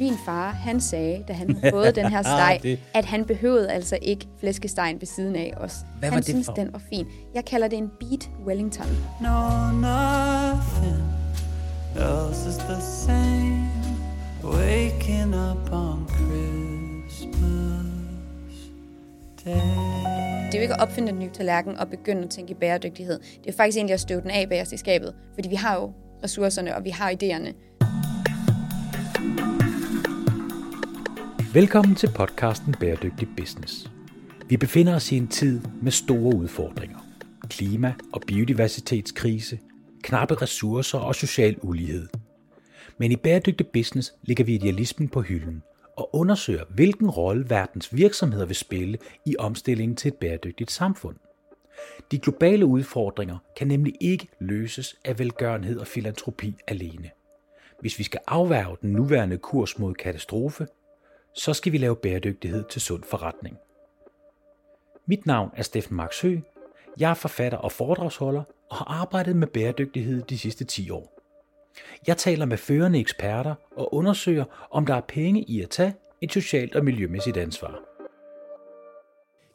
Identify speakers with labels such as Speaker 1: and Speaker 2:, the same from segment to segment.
Speaker 1: min far, han sagde, da han havde fået den her steg,
Speaker 2: Det-
Speaker 1: at han behøvede altså ikke flæskestegen ved siden af os.
Speaker 2: Hvad var
Speaker 1: han
Speaker 2: det
Speaker 1: synes,
Speaker 2: for?
Speaker 1: den var fin. Jeg kalder det en beat Wellington.
Speaker 3: No, nothing else is the same. Waking up on Christmas Day.
Speaker 1: Det er jo ikke at opfinde den nye tallerken og begynde at tænke i bæredygtighed. Det er faktisk egentlig at støve den af bag os i skabet. Fordi vi har jo ressourcerne, og vi har idéerne.
Speaker 4: Velkommen til podcasten Bæredygtig Business. Vi befinder os i en tid med store udfordringer. Klima- og biodiversitetskrise, knappe ressourcer og social ulighed. Men i Bæredygtig Business ligger vi idealismen på hylden og undersøger, hvilken rolle verdens virksomheder vil spille i omstillingen til et bæredygtigt samfund. De globale udfordringer kan nemlig ikke løses af velgørenhed og filantropi alene. Hvis vi skal afværge den nuværende kurs mod katastrofe, så skal vi lave bæredygtighed til sund forretning. Mit navn er Steffen Max Høgh. Jeg er forfatter og foredragsholder og har arbejdet med bæredygtighed de sidste 10 år. Jeg taler med førende eksperter og undersøger, om der er penge i at tage et socialt og miljømæssigt ansvar.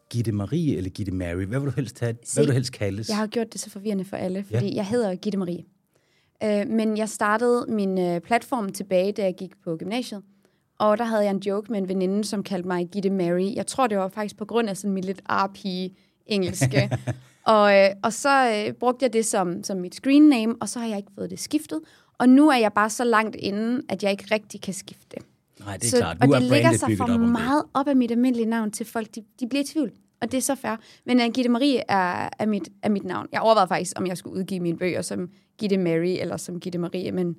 Speaker 2: Gitte Marie eller Gitte Mary? Hvad vil du helst, have,
Speaker 1: Se,
Speaker 2: hvad vil du helst kaldes?
Speaker 1: Jeg har gjort det så forvirrende for alle, fordi
Speaker 2: Ja.
Speaker 1: ja. jeg hedder Gitte Marie. Øh, men jeg startede min øh, platform tilbage, da jeg gik på gymnasiet. Og der havde jeg en joke med en veninde, som kaldte mig Gitte Mary. Jeg tror, det var faktisk på grund af sådan mit lidt arpige engelske. og, øh, og så øh, brugte jeg det som, som mit screen name, og så har jeg ikke fået det skiftet. Og nu er jeg bare så langt inde, at jeg ikke rigtig kan skifte det.
Speaker 2: Nej, det er
Speaker 1: så,
Speaker 2: klart.
Speaker 1: og
Speaker 2: Nu er
Speaker 1: det ligger sig for
Speaker 2: op
Speaker 1: meget op af mit almindelige navn til folk, de, de bliver i tvivl. Og det er så fair. Men uh, Gitte Marie er, er, mit, er mit navn. Jeg overvejede faktisk, om jeg skulle udgive mine bøger som Gitte Mary eller som Gitte Marie, men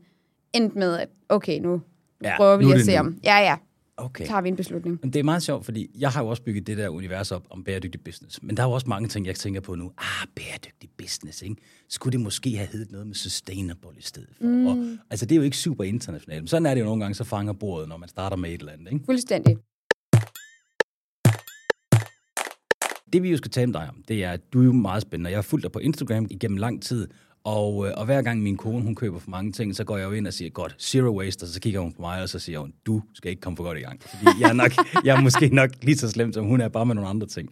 Speaker 1: endte med, at okay, nu
Speaker 2: Ja,
Speaker 1: prøver vi at se
Speaker 2: nu.
Speaker 1: om. Ja, ja,
Speaker 2: Okay.
Speaker 1: tager vi en beslutning.
Speaker 2: Men det er meget sjovt, fordi jeg har jo også bygget det der univers op om bæredygtig business. Men der er jo også mange ting, jeg tænker på nu. Ah, bæredygtig business, ikke? Skulle det måske have heddet noget med sustainable i stedet for? Mm. Og, altså, det er jo ikke super internationalt. Men sådan er det jo nogle gange, så fanger bordet, når man starter med et eller andet, ikke?
Speaker 1: Fuldstændig.
Speaker 2: Det vi jo skal tale med dig om, det er, at du er jo meget spændende. Jeg har fulgt dig på Instagram igennem lang tid, og, øh, og hver gang min kone hun køber for mange ting, så går jeg jo ind og siger, godt, zero waste, og så kigger hun på mig, og så siger hun, du skal ikke komme for godt i gang. Fordi jeg er, nok, jeg er måske nok lige så slem, som hun er, bare med nogle andre ting.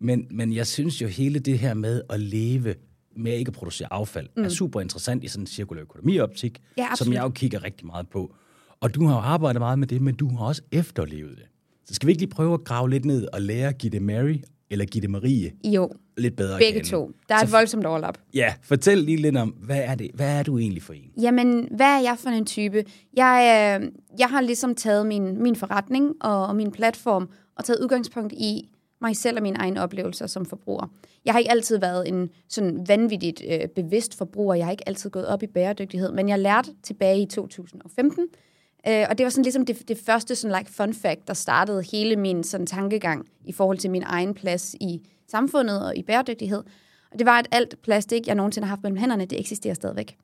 Speaker 2: Men, men jeg synes jo, hele det her med at leve med ikke at producere affald, mm. er super interessant i sådan en cirkulær økonomioptik,
Speaker 1: Ja,
Speaker 2: som jeg jo kigger rigtig meget på. Og du har jo arbejdet meget med det, men du har også efterlevet det. Så skal vi ikke lige prøve at grave lidt ned og lære Gitte Mary eller Gitte Marie
Speaker 1: Jo,
Speaker 2: lidt bedre
Speaker 1: begge to. Der er et
Speaker 2: Så-
Speaker 1: voldsomt overlap.
Speaker 2: Ja, fortæl lige lidt om, hvad er, det, hvad er du egentlig for en?
Speaker 1: Jamen, hvad er jeg for en type? Jeg, øh, jeg har ligesom taget min, min forretning og, og min platform og taget udgangspunkt i mig selv og mine egne oplevelser som forbruger. Jeg har ikke altid været en sådan vanvittigt øh, bevidst forbruger. Jeg har ikke altid gået op i bæredygtighed, men jeg lærte tilbage i 2015. Øh, og det var sådan ligesom det, det første sådan like fun fact, der startede hele min sådan tankegang i forhold til min egen plads i samfundet og i bæredygtighed. Og det var, at alt plastik, jeg nogensinde har haft mellem hænderne, det eksisterer stadigvæk.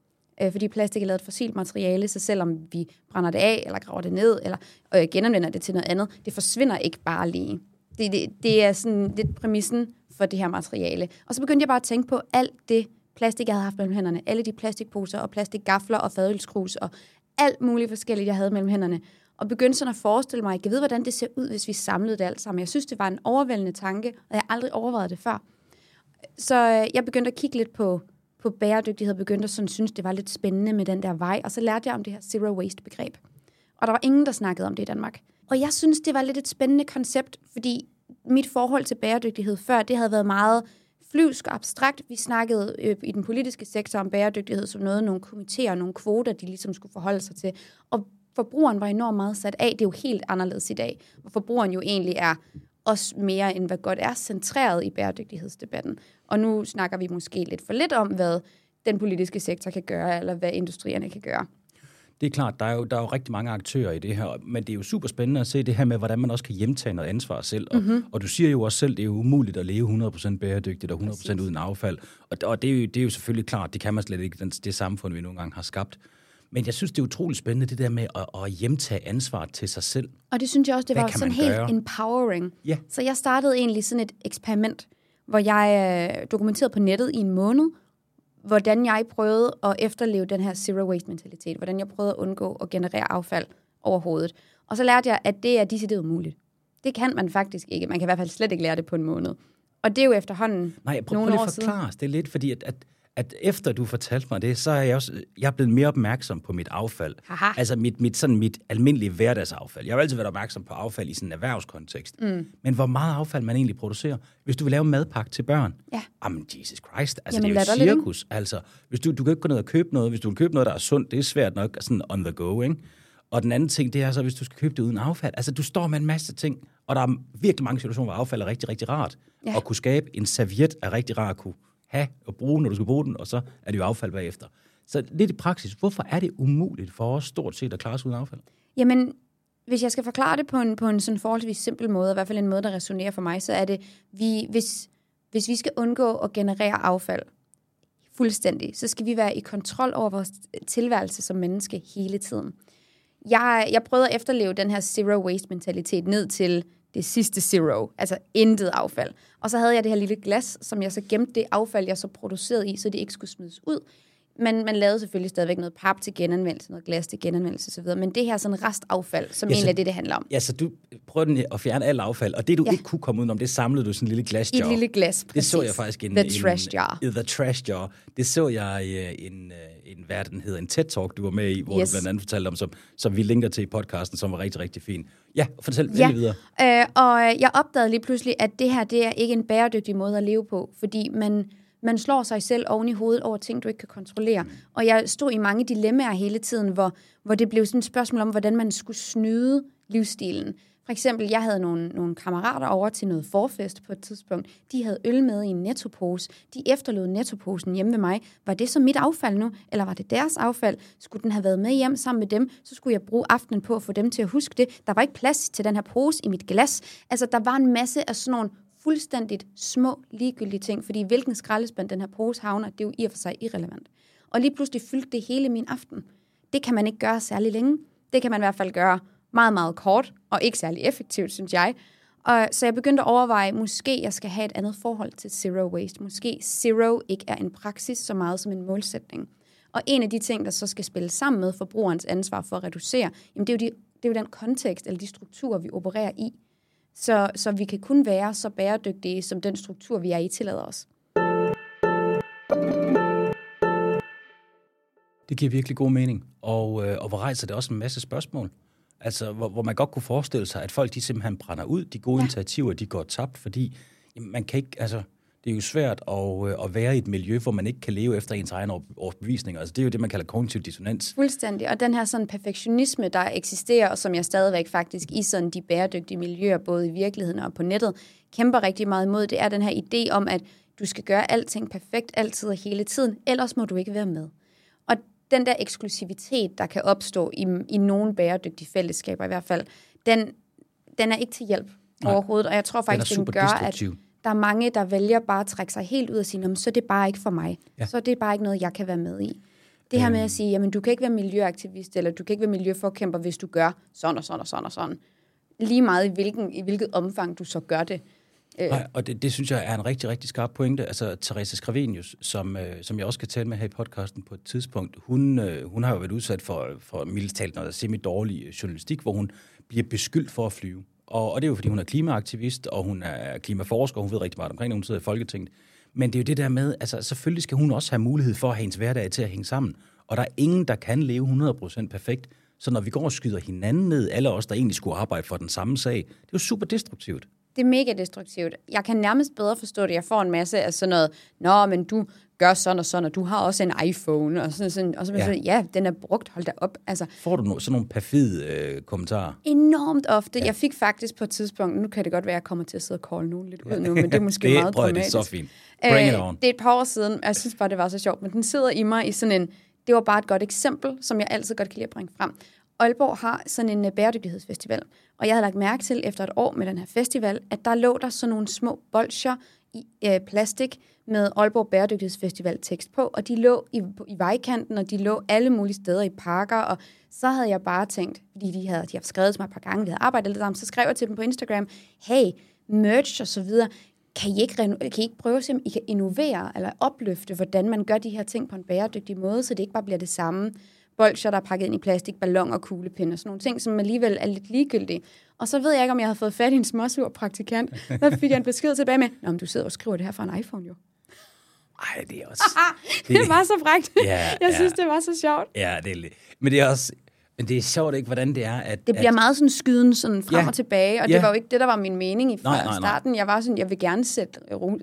Speaker 1: Øh, fordi plastik er lavet af fossilt materiale, så selvom vi brænder det af, eller graver det ned, eller øh, genanvender det til noget andet, det forsvinder ikke bare lige. Det, det, det er sådan lidt præmissen for det her materiale. Og så begyndte jeg bare at tænke på alt det plastik, jeg havde haft mellem hænderne. Alle de plastikposer og plastikgafler og fadølskrus og alt muligt forskelligt, jeg havde mellem hænderne. Og begyndte sådan at forestille mig, jeg ved, hvordan det ser ud, hvis vi samlede det alt sammen. Jeg synes, det var en overvældende tanke, og jeg har aldrig overvejet det før. Så øh, jeg begyndte at kigge lidt på, på bæredygtighed, begyndte at sådan, synes, det var lidt spændende med den der vej, og så lærte jeg om det her zero waste begreb. Og der var ingen, der snakkede om det i Danmark. Og jeg synes, det var lidt et spændende koncept, fordi mit forhold til bæredygtighed før, det havde været meget flyvsk og abstrakt. Vi snakkede øh, i den politiske sektor om bæredygtighed som noget, nogle komiteer, nogle kvoter, de ligesom skulle forholde sig til. Og forbrugeren var enormt meget sat af. Det er jo helt anderledes i dag, hvor forbrugeren jo egentlig er også mere end hvad godt er centreret i bæredygtighedsdebatten. Og nu snakker vi måske lidt for lidt om, hvad den politiske sektor kan gøre, eller hvad industrierne kan gøre.
Speaker 2: Det er klart, der er, jo, der er jo rigtig mange aktører i det her, men det er jo super spændende at se det her med, hvordan man også kan hjemtage noget ansvar selv. Og, mm-hmm. og du siger jo også selv, det er jo umuligt at leve 100% bæredygtigt og 100% Præcis. uden affald. Og, og det, er jo, det er jo selvfølgelig klart, det kan man slet ikke, den, det samfund, vi nogle gange har skabt. Men jeg synes, det er utroligt spændende, det der med at, at hjemtage ansvar til sig selv.
Speaker 1: Og det synes jeg også, det
Speaker 2: Hvad
Speaker 1: var sådan helt
Speaker 2: gøre?
Speaker 1: empowering.
Speaker 2: Ja.
Speaker 1: Så jeg startede egentlig sådan et eksperiment, hvor jeg øh, dokumenterede på nettet i en måned, hvordan jeg prøvede at efterleve den her zero waste mentalitet, hvordan jeg prøvede at undgå at generere affald overhovedet. Og så lærte jeg, at det er decideret umuligt. Det kan man faktisk ikke. Man kan i hvert fald slet ikke lære det på en måned. Og det er jo efterhånden
Speaker 2: Nej, prøv, prøv
Speaker 1: nogle
Speaker 2: lige
Speaker 1: år
Speaker 2: at forklare os det lidt, fordi at, at, at efter du fortalte mig det, så er jeg også jeg er blevet mere opmærksom på mit affald.
Speaker 1: Haha.
Speaker 2: Altså mit, mit, sådan mit almindelige hverdagsaffald. Jeg har altid været opmærksom på affald i sådan en erhvervskontekst. Mm. Men hvor meget affald man egentlig producerer. Hvis du vil lave madpakke til børn,
Speaker 1: Ja.
Speaker 2: jamen Jesus Christ, altså
Speaker 1: Jamen,
Speaker 2: det er jo
Speaker 1: ikke?
Speaker 2: cirkus. Altså, hvis du, du kan ikke gå ned og købe noget, hvis du vil købe noget, der er sundt, det er svært nok sådan on the go, ikke? Og den anden ting, det er så, hvis du skal købe det uden affald. Altså, du står med en masse ting, og der er virkelig mange situationer, hvor affald er rigtig, rigtig rart.
Speaker 1: Ja.
Speaker 2: At kunne skabe en serviet er rigtig rart at kunne have og bruge, når du skal bruge den, og så er det jo affald bagefter. Så lidt i praksis, hvorfor er det umuligt for os stort set at klare os uden affald?
Speaker 1: Jamen, hvis jeg skal forklare det på en, på en sådan forholdsvis simpel måde, og i hvert fald en måde, der resonerer for mig, så er det, vi, hvis, hvis vi skal undgå at generere affald fuldstændig, så skal vi være i kontrol over vores tilværelse som menneske hele tiden. Jeg, jeg prøvede at efterleve den her zero waste mentalitet ned til det sidste zero, altså intet affald. Og så havde jeg det her lille glas, som jeg så gemte det affald, jeg så producerede i, så det ikke skulle smides ud. Men man lavede selvfølgelig stadigvæk noget pap til genanvendelse, noget glas til genanvendelse osv. Men det her er sådan restaffald, som
Speaker 2: Ja, så-
Speaker 1: egentlig er det, det handler om.
Speaker 2: Ja, så du prøvede at fjerne alt affald, og det du
Speaker 1: Ja.
Speaker 2: ikke kunne komme udenom, det samlede du i sådan en lille
Speaker 1: I
Speaker 2: glasjar.
Speaker 1: et lille glas,
Speaker 2: Det så
Speaker 1: præcis.
Speaker 2: jeg faktisk en...
Speaker 1: The
Speaker 2: en,
Speaker 1: trash jar.
Speaker 2: i The Trash Jar. Det så jeg i øh, en, øh, en hvad den hedder, en TED-talk, du var med i, hvor
Speaker 1: Yes.
Speaker 2: du blandt andet fortalte om, som, som vi linker til i podcasten, som var rigtig, rigtig fin. Ja, fortæl
Speaker 1: Ja,
Speaker 2: videre.
Speaker 1: øh, og jeg opdagede lige pludselig, at det her det er ikke en bæredygtig måde at leve på, fordi man, man slår sig selv oven i hovedet over ting, du ikke kan kontrollere. Og jeg stod i mange dilemmaer hele tiden, hvor, hvor det blev sådan et spørgsmål om, hvordan man skulle snyde livsstilen. For eksempel, jeg havde nogle, nogle kammerater over til noget forfest på et tidspunkt. De havde øl med i en nettopose. De efterlod nettoposen hjemme ved mig. Var det så mit affald nu, eller var det deres affald? Skulle den have været med hjem sammen med dem, så skulle jeg bruge aftenen på at få dem til at huske det. Der var ikke plads til den her pose i mit glas. Altså, der var en masse af sådan nogle fuldstændigt små, ligegyldige ting, fordi hvilken skraldespand den her pose havner, det er jo i og for sig irrelevant. Og lige pludselig fyldte det hele min aften. Det kan man ikke gøre særlig længe. Det kan man i hvert fald gøre meget, meget kort, og ikke særlig effektivt, synes jeg. Og, så jeg begyndte at overveje, måske jeg skal have et andet forhold til zero waste. Måske zero ikke er en praksis så meget som en målsætning. Og en af de ting, der så skal spille sammen med forbrugerens ansvar for at reducere, jamen det, er jo de, det er jo den kontekst eller de strukturer, vi opererer i. Så, så vi kan kun være så bæredygtige, som den struktur, vi er i, tillader os.
Speaker 2: Det giver virkelig god mening. Og, øh, og hvor rejser det også en masse spørgsmål. Altså, hvor, hvor man godt kunne forestille sig, at folk de simpelthen brænder ud. De gode ja. initiativer, de går tabt, fordi jamen, man kan ikke, altså, det er jo svært at, øh, at være i et miljø, hvor man ikke kan leve efter ens egen over- overbevisninger. Altså, det er jo det, man kalder kognitiv dissonans.
Speaker 1: Fuldstændig. Og den her sådan perfektionisme, der eksisterer, og som jeg stadigvæk faktisk i sådan de bæredygtige miljøer, både i virkeligheden og på nettet, kæmper rigtig meget imod, det er den her idé om, at du skal gøre alting perfekt altid og hele tiden, ellers må du ikke være med. Den der eksklusivitet, der kan opstå i, i nogle bæredygtige fællesskaber i hvert fald, den, den er ikke til hjælp
Speaker 2: Nej.
Speaker 1: overhovedet. Og jeg tror
Speaker 2: Den
Speaker 1: faktisk, den,
Speaker 2: super
Speaker 1: gør, at der er mange, der vælger bare at trække sig helt ud og sige, "Nå, men så er det bare ikke for mig.
Speaker 2: Ja.
Speaker 1: Så er det bare ikke noget, jeg kan være med i. Det her med at sige, jamen du kan ikke være miljøaktivist, eller du kan ikke være miljøforkæmper, hvis du gør sådan og sådan og sådan og sådan. Lige meget i, hvilken, i hvilket omfang du så gør det. Øh,
Speaker 2: Nej, og det, det synes jeg er en rigtig, rigtig skarp pointe. Altså, Therese Skravenius, som, øh, som jeg også kan tale med her i podcasten på et tidspunkt, hun, øh, hun har jo været udsat for, for mildt talt noget semi-dårlig journalistik, hvor hun bliver beskyldt for at flyve. Og, og det er jo, fordi hun er klimaaktivist, og hun er klimaforsker, og hun ved rigtig meget omkring det, hun sidder i Folketinget. Men det er jo det der med, altså selvfølgelig skal hun også have mulighed for at have hendes hverdag til at hænge sammen. Og der er ingen, der kan leve 100% perfekt. Så når vi går og skyder hinanden ned, alle os, der egentlig skulle arbejde for den samme sag, det er jo super destruktivt
Speaker 1: det er mega destruktivt. Jeg kan nærmest bedre forstå det. Jeg får en masse af sådan noget, nå, men du gør sådan og sådan, og du har også en iPhone, og sådan, sådan og så
Speaker 2: Ja.
Speaker 1: ja. ja, den er brugt, hold da op. Altså,
Speaker 2: Får du no, sådan nogle perfide øh, kommentarer?
Speaker 1: enormt ofte. Ja. Jeg fik faktisk på et tidspunkt, nu kan det godt være, at jeg kommer til at sidde og call nogen lidt ud nu, men det er måske
Speaker 2: det,
Speaker 1: meget
Speaker 2: prøv, at- det er
Speaker 1: dramatisk.
Speaker 2: så fint. Bring it
Speaker 1: Øh,
Speaker 2: on.
Speaker 1: Det er et par år siden, og jeg synes bare, det var så sjovt, men den sidder i mig i sådan en, det var bare et godt eksempel, som jeg altid godt kan lide at bringe frem. Aalborg har sådan en øh, bæredygtighedsfestival, og jeg havde lagt mærke til efter et år med den her festival, at der lå der sådan nogle små bolcher i øh, plastik med Aalborg Bæredygtighedsfestival tekst på, og de lå i, i vejkanten, og de lå alle mulige steder i parker, og så havde jeg bare tænkt, fordi de havde, de havde skrevet til mig et par gange, vi havde arbejdet lidt sammen, så skrev jeg til dem på Instagram, hey, merch og så videre, kan I ikke, kan I ikke prøve at se, om I kan innovere eller opløfte, hvordan man gør de her ting på en bæredygtig måde, så det ikke bare bliver det samme? Bolcher, der er pakket ind i plastik, balloner, kuglepinde og sådan nogle ting, som alligevel er lidt ligegyldige. Og så ved jeg ikke, om jeg havde fået fat i en småsur praktikant. Der fik jeg en besked tilbage med, Nå, men du sidder og skriver det her fra en iPhone jo.
Speaker 2: Ej, det er også...
Speaker 1: Det var så frækt.
Speaker 2: Ja,
Speaker 1: jeg
Speaker 2: ja.
Speaker 1: synes, det var så sjovt.
Speaker 2: Ja, det er. Men det er også... Men det er sjovt ikke, hvordan det er, at...
Speaker 1: Det bliver
Speaker 2: at,
Speaker 1: meget sådan skyden sådan frem
Speaker 2: Ja.
Speaker 1: og tilbage, og
Speaker 2: Ja.
Speaker 1: det var jo ikke det, der var min mening i fra
Speaker 2: Nej, nej, nej.
Speaker 1: starten. Jeg var sådan, jeg vil gerne sætte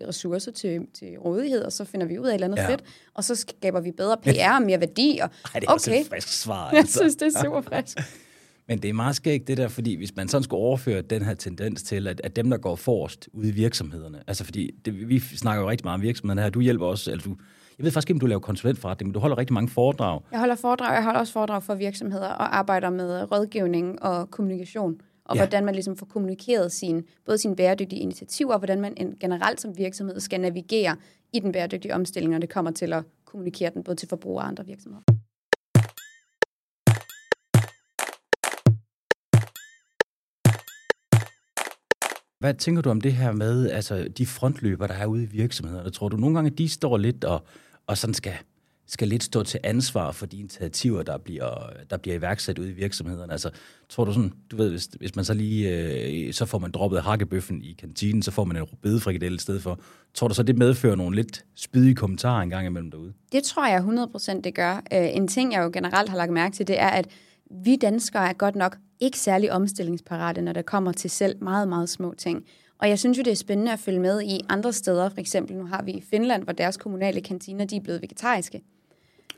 Speaker 1: ressourcer til, til rådighed, og så finder vi ud af et eller andet
Speaker 2: Ja.
Speaker 1: fedt, og så skaber vi bedre PR og mere værdi. Og,
Speaker 2: Ej, det er også
Speaker 1: okay,
Speaker 2: et frisk svar.
Speaker 1: jeg
Speaker 2: altså.
Speaker 1: synes, det er super frisk.
Speaker 2: Men det er meget skægt det der, fordi hvis man sådan skulle overføre den her tendens til, at, at dem, der går forrest ude i virksomhederne, altså fordi det, vi snakker jo rigtig meget om virksomhederne her, du hjælper også, altså du, jeg ved faktisk ikke, om du laver konsulentforretning, men du holder rigtig mange foredrag.
Speaker 1: Jeg holder foredrag, jeg holder også foredrag for virksomheder og arbejder med rådgivning og kommunikation. Og
Speaker 2: Ja.
Speaker 1: hvordan man ligesom får kommunikeret sin, både sine bæredygtige initiativer, og hvordan man en- generelt som virksomhed skal navigere i den bæredygtige omstilling, når det kommer til at kommunikere den både til forbrugere og andre virksomheder.
Speaker 2: Hvad tænker du om det her med altså, de frontløber, der er ude i virksomhederne? Tror du nogle gange, de står lidt og, og sådan skal, skal lidt stå til ansvar for de initiativer, der bliver, der bliver iværksat ude i virksomhederne? Altså, tror du sådan, du ved, hvis, hvis man så lige, øh, så får man droppet hakkebøffen i kantinen, så får man en bedefrikadelle i stedet for. Tror du så, det medfører nogle lidt spydige kommentarer en gang imellem derude?
Speaker 1: Det tror jeg 100% det gør. Øh, en ting, jeg jo generelt har lagt mærke til, det er, at vi danskere er godt nok ikke særlig omstillingsparate, når det kommer til selv meget, meget små ting. Og jeg synes jo, det er spændende at følge med i andre steder. For eksempel, nu har vi i Finland, hvor deres kommunale kantiner, de er blevet vegetariske.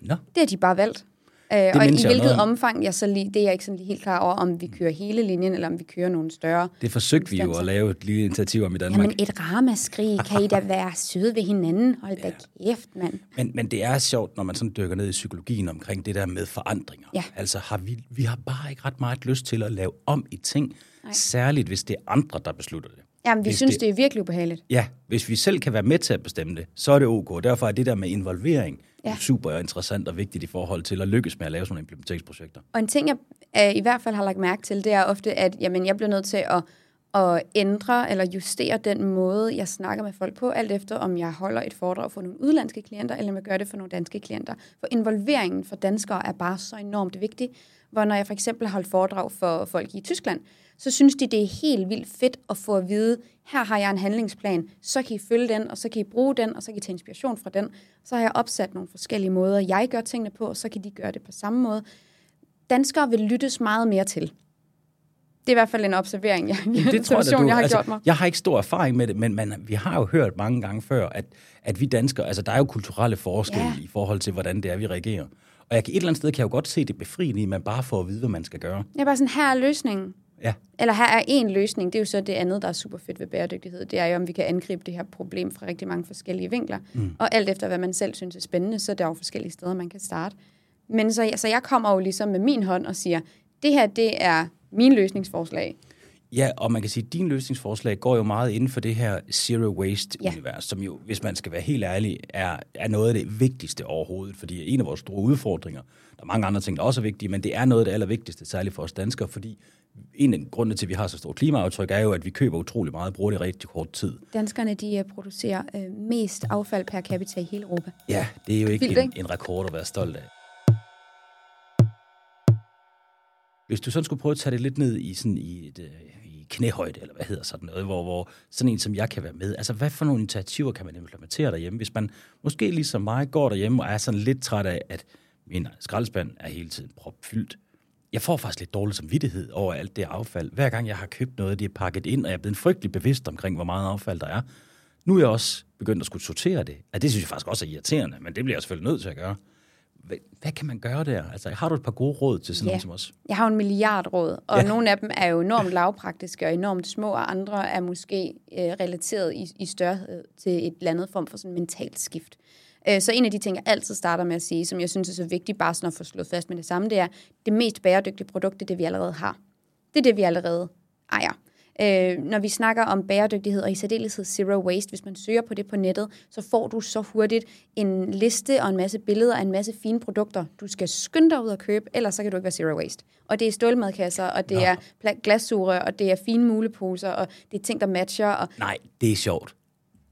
Speaker 2: Nå,
Speaker 1: Det har de bare valgt. Øh, og i hvilket omfang, jeg så lige, det er jeg ikke sådan lige helt klar over, om vi kører hele linjen, eller om vi kører nogle større.
Speaker 2: det forsøgte vi jo at lave et lille initiativ om i Danmark.
Speaker 1: Jamen et ramaskrig, kan I da være søde ved hinanden? Hold da kæft, mand.
Speaker 2: Men, men det er sjovt, når man sådan dykker ned i psykologien omkring det der med forandringer.
Speaker 1: Ja.
Speaker 2: Altså har vi, vi har bare ikke ret meget lyst til at lave om i ting, Nej. særligt hvis det er andre, der beslutter det.
Speaker 1: Jamen, vi
Speaker 2: Hvis
Speaker 1: synes,
Speaker 2: det-
Speaker 1: det er virkelig ubehageligt.
Speaker 2: Ja, hvis vi selv kan være med til at bestemme det, så er det ok. Derfor er det der med involvering ja. Super interessant og vigtigt i forhold til at lykkes med at lave sådan nogle implementeringsprojekter.
Speaker 1: Og en ting, jeg øh, i hvert fald har lagt mærke til, det er ofte, at jamen, jeg bliver nødt til at, at ændre eller justere den måde, jeg snakker med folk på, alt efter om jeg holder et foredrag for nogle udlandske klienter, eller om jeg gør det for nogle danske klienter. For involveringen for danskere er bare så enormt vigtig. Hvor når jeg for eksempel har holdt foredrag for folk i Tyskland, så synes de, det er helt vildt fedt at få at vide, her har jeg en handlingsplan, så kan I følge den, og så kan I bruge den, og så kan I tage inspiration fra den. Så har jeg opsat nogle forskellige måder, jeg gør tingene på, og så kan de gøre det på samme måde danskere vil lyttes meget mere til. Det er i hvert fald en observering, jeg,
Speaker 2: Det tror jeg, du,
Speaker 1: jeg har
Speaker 2: altså,
Speaker 1: gjort mig.
Speaker 2: Jeg har ikke stor erfaring med det, men man, vi har jo hørt mange gange før, at, at vi danskere, altså der er jo kulturelle forskelle
Speaker 1: Ja.
Speaker 2: i forhold til, hvordan det er, vi reagerer. Og jeg kan, et eller andet sted kan jeg jo godt se det befriende i, at man bare får at vide, hvad man skal gøre.
Speaker 1: Jeg er bare sådan, her er løsningen.
Speaker 2: Ja,
Speaker 1: Eller her er en løsning. Det er jo så det andet, der er super fedt ved bæredygtighed. Det er jo, om vi kan angribe det her problem fra rigtig mange forskellige vinkler. Mm. Og alt efter, hvad man selv synes er spændende, så er der jo forskellige steder, man kan starte. Men så, så jeg kommer jo ligesom med min hånd og siger, det her, det er min løsningsforslag.
Speaker 2: Ja, og man kan sige, at din løsningsforslag går jo meget inden for det her zero waste-univers, ja. som jo, hvis man skal være helt ærlig, er, er noget af det vigtigste overhovedet, fordi en af vores store udfordringer, der er mange andre ting, der også er vigtige, men det er noget af det allervigtigste, særligt for os danskere, fordi en af grundene til, at vi har så stort klimaaftryk, er jo, at vi køber utrolig meget og bruger det i rigtig kort tid.
Speaker 1: Danskerne, de øh, producerer øh, mest affald per capita i hele Europa.
Speaker 2: Ja, det er jo ikke,
Speaker 1: Vildt,
Speaker 2: en,
Speaker 1: ikke?
Speaker 2: en rekord at være stolt af. Hvis du sådan skulle prøve at tage det lidt ned i, sådan i, et, øh, i knæhøjde, eller hvad hedder sådan noget, hvor, hvor sådan en som jeg kan være med, altså hvad for nogle initiativer kan man implementere derhjemme, hvis man måske ligesom mig går derhjemme og er sådan lidt træt af, at min skraldespand er hele tiden propfyldt. Jeg får faktisk lidt dårlig samvittighed over alt det affald. Hver gang jeg har købt noget, det er pakket ind, og jeg er blevet frygtelig bevidst omkring, hvor meget affald der er. Nu er jeg også begyndt at skulle sortere det. Ja, det synes jeg faktisk også er irriterende, men det bliver jeg selvfølgelig nødt til at gøre. Hvad, hvad kan man gøre der? Altså, har du et par gode råd til sådan
Speaker 1: Ja.
Speaker 2: nogen som os?
Speaker 1: Jeg har en milliard råd, og
Speaker 2: ja.
Speaker 1: nogle af dem er jo enormt lavpraktiske og enormt små, og andre er måske øh, relateret i, i størrelse til et eller andet form for sådan mentalt skift. Øh, så en af de ting, jeg altid starter med at sige, som jeg synes er så vigtigt, bare sådan at få slået fast med det samme, det er, det mest bæredygtige produkt, det er det, vi allerede har. Det er det, vi allerede ejer. Øh, når vi snakker om bæredygtighed, og i særdeleshed zero waste, hvis man søger på det på nettet, så får du så hurtigt en liste og en masse billeder af en masse fine produkter, du skal skynde dig ud og købe, ellers så kan du ikke være zero waste. Og det er stålmadkasser, og det
Speaker 2: Nå.
Speaker 1: er glassugerør, og det er fine muleposer, og det er ting, der matcher, og
Speaker 2: Nej, det er sjovt.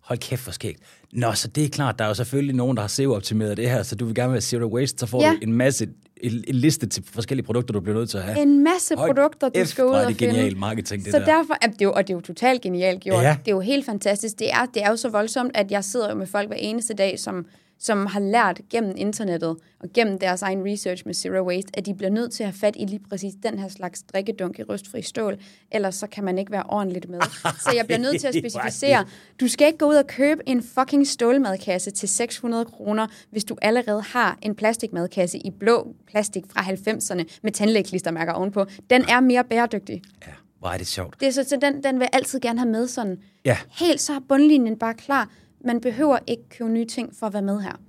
Speaker 2: Hold kæft for skægt. Nå, så det er klart, der er jo selvfølgelig nogen, der har SEO-optimeret det her, så du vil gerne være zero waste, så får
Speaker 1: Ja.
Speaker 2: du en masse en, en liste til forskellige produkter, du bliver nødt til at have.
Speaker 1: En masse
Speaker 2: Hold
Speaker 1: produkter, du
Speaker 2: F,
Speaker 1: skal ud
Speaker 2: er
Speaker 1: og
Speaker 2: det
Speaker 1: finde.
Speaker 2: genial marketing, det
Speaker 1: så
Speaker 2: der.
Speaker 1: derfor, er det jo, og det er jo totalt genialt gjort.
Speaker 2: Ja.
Speaker 1: Det er jo helt fantastisk. Det er, det er jo så voldsomt, at jeg sidder jo med folk hver eneste dag, som, som har lært gennem internettet og gennem deres egen research med Zero Waste, at de bliver nødt til at have fat i lige præcis den her slags drikkedunk i røstfri stål, ellers så kan man ikke være ordentligt med. Så jeg bliver nødt til at
Speaker 2: er
Speaker 1: specificere, du skal ikke gå ud og købe en fucking stålmadkasse til 600 kroner, hvis du allerede har en plastikmadkasse i blå plastik fra 90'erne med tandlægklistermærker ovenpå. Den er mere bæredygtig.
Speaker 2: Ja, hvor er det sjovt.
Speaker 1: Det er så, så den, den vil jeg altid gerne have med sådan.
Speaker 2: Ja.
Speaker 1: Helt så er bundlinjen bare klar. Man behøver ikke købe nye ting for at være med her.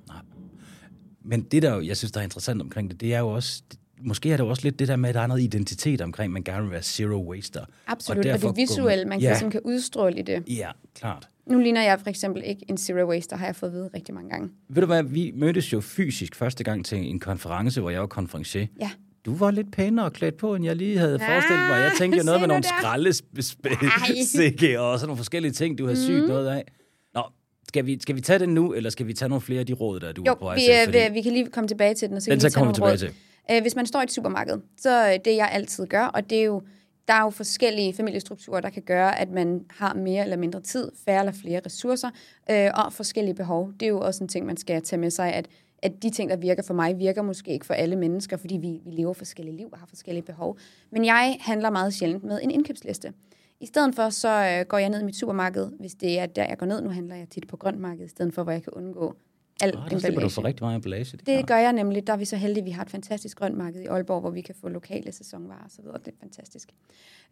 Speaker 2: Men det der, jo, jeg synes, der er interessant omkring det, det er jo også, måske er det også lidt det der med, at der er noget identitet omkring, man gerne vil være zero waster.
Speaker 1: Absolut. Og, og det visuelle, man kan,
Speaker 2: ja,
Speaker 1: ligesom kan udstråle i det.
Speaker 2: Ja, klart.
Speaker 1: Nu ligner jeg for eksempel ikke en zero waster, har jeg fået at vide rigtig mange gange.
Speaker 2: Ved du hvad, vi mødtes jo fysisk første gang til en konference, hvor jeg var konferencier.
Speaker 1: Ja.
Speaker 2: Du var lidt pænere klædt på, end jeg lige havde ja, forestillet mig. Jeg tænkte jo noget med nogle skraldesikke og sådan nogle forskellige ting, du har sygt noget af. Skal vi, skal vi tage den nu, eller skal vi tage nogle flere af de råd, der du
Speaker 1: Jo,
Speaker 2: er på vej
Speaker 1: vi,
Speaker 2: til?
Speaker 1: øh,
Speaker 2: Fordi-
Speaker 1: vi, vi kan lige komme tilbage til den, og så
Speaker 2: Den
Speaker 1: kan vi tage
Speaker 2: kommer vi
Speaker 1: nogle
Speaker 2: tilbage
Speaker 1: råd. Øh, Hvis man står i et supermarked, så er det jeg altid gør, og det er jo, der er jo forskellige familiestrukturer, der kan gøre, at man har mere eller mindre tid, færre eller flere ressourcer, øh, og forskellige behov. Det er jo også en ting, man skal tage med sig, at, at de ting, der virker for mig, virker måske ikke for alle mennesker, fordi vi, vi lever forskellige liv og har forskellige behov. Men jeg handler meget sjældent med en indkøbsliste. I stedet for, så øh, går jeg ned i mit supermarked, hvis det er der, jeg går ned. Nu handler jeg tit på grøntmarkedet, i stedet for, hvor jeg kan undgå al
Speaker 2: Ah, der slipper du
Speaker 1: emballage.
Speaker 2: for rigtig meget emballage. Det,
Speaker 1: Det gør jeg nemlig. Der er vi så heldige, at vi har et fantastisk grøntmarked i Aalborg, hvor vi kan få lokale sæsonvarer videre. Det er fantastisk.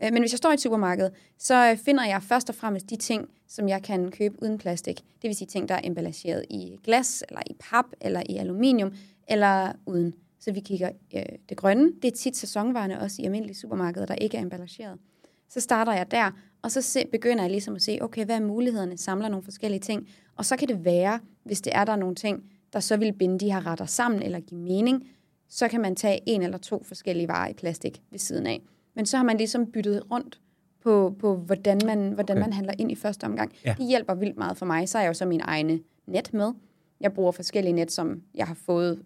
Speaker 1: Øh, Men hvis jeg står i et supermarked, så øh, finder jeg først og fremmest de ting, som jeg kan købe uden plastik. Det vil sige ting, der er emballageret i glas, eller i pap, eller i aluminium, eller uden. Så vi kigger øh, det grønne. Det er tit sæsonvarerne også i almindelige supermarkeder, der ikke er emballageret. Så starter jeg der, og så se, begynder jeg ligesom at se, okay, hvad er mulighederne? Samler nogle forskellige ting. Og så kan det være, hvis det er der er nogle ting, der så vil binde de her retter sammen eller give mening, så kan man tage en eller to forskellige varer i plastik ved siden af. Men så har man ligesom byttet rundt på, på hvordan, man, hvordan
Speaker 2: Okay.
Speaker 1: man handler ind i første omgang.
Speaker 2: Ja.
Speaker 1: Det hjælper vildt meget for mig. Så er jeg jo så min egne net med. Jeg bruger forskellige net, som jeg har fået.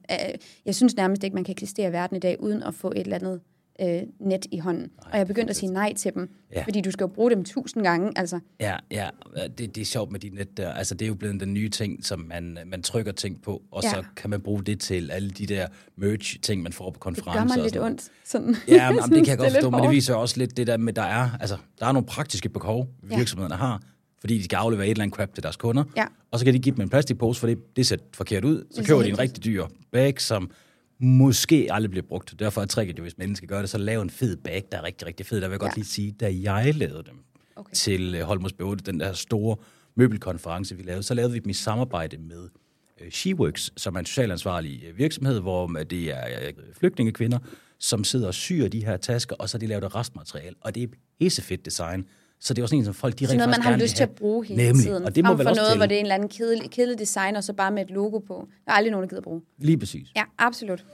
Speaker 1: Jeg synes nærmest ikke, man kan eksistere i verden i dag, uden at få et eller andet øh, net i hånden. og jeg er begyndt at sige nej til dem,
Speaker 2: Ja.
Speaker 1: fordi du skal jo bruge dem tusind gange. Altså,
Speaker 2: Ja, ja det, det er sjovt med de net der. Altså, det er jo blevet den nye ting, som man, man trykker ting på, og ja.
Speaker 1: Ja.
Speaker 2: så kan man bruge det til alle de der merch-ting, man får på
Speaker 1: det
Speaker 2: konferencer.
Speaker 1: gør mig lidt
Speaker 2: sådan
Speaker 1: ondt. Sådan.
Speaker 2: Ja, men, jamen, det kan jeg godt forstå, men det viser også lidt det der med, der er, altså, der er nogle praktiske behov,
Speaker 1: Ja.
Speaker 2: virksomhederne har, fordi de skal aflevere et eller andet crap til deres kunder,
Speaker 1: Ja.
Speaker 2: og så kan de give dem en plastikpose, for det, det ser forkert ud. Så
Speaker 1: Det
Speaker 2: køber de en rigtig dyr bag, som måske aldrig bliver brugt. Derfor er tricket jo, hvis man skal gøre det, så lave en fed bag, der er rigtig, rigtig fed. Der vil jeg godt
Speaker 1: Ja.
Speaker 2: lige sige, da jeg lavede dem
Speaker 1: Okay.
Speaker 2: til øh, Holmos B8, den der store møbelkonference, vi lavede, så lavede vi dem i samarbejde med øh, SheWorks, som er en socialansvarlig øh, virksomhed, hvor det er flygtningekvinder, som sidder og syr de her tasker, og så de lavet et restmateriale, og det er pissefedt design. Så det er også en, som folk de
Speaker 1: Sådan noget, man har lyst til at bruge hele
Speaker 2: Nemlig.
Speaker 1: tiden.
Speaker 2: Og det må
Speaker 1: frem
Speaker 2: vel
Speaker 1: for
Speaker 2: også
Speaker 1: noget,
Speaker 2: tælle.
Speaker 1: hvor det er en eller anden kedelig, kedelig design, og så bare med et logo på. Der er aldrig nogen, der gider bruge.
Speaker 2: Lige præcis.
Speaker 1: Ja, absolut.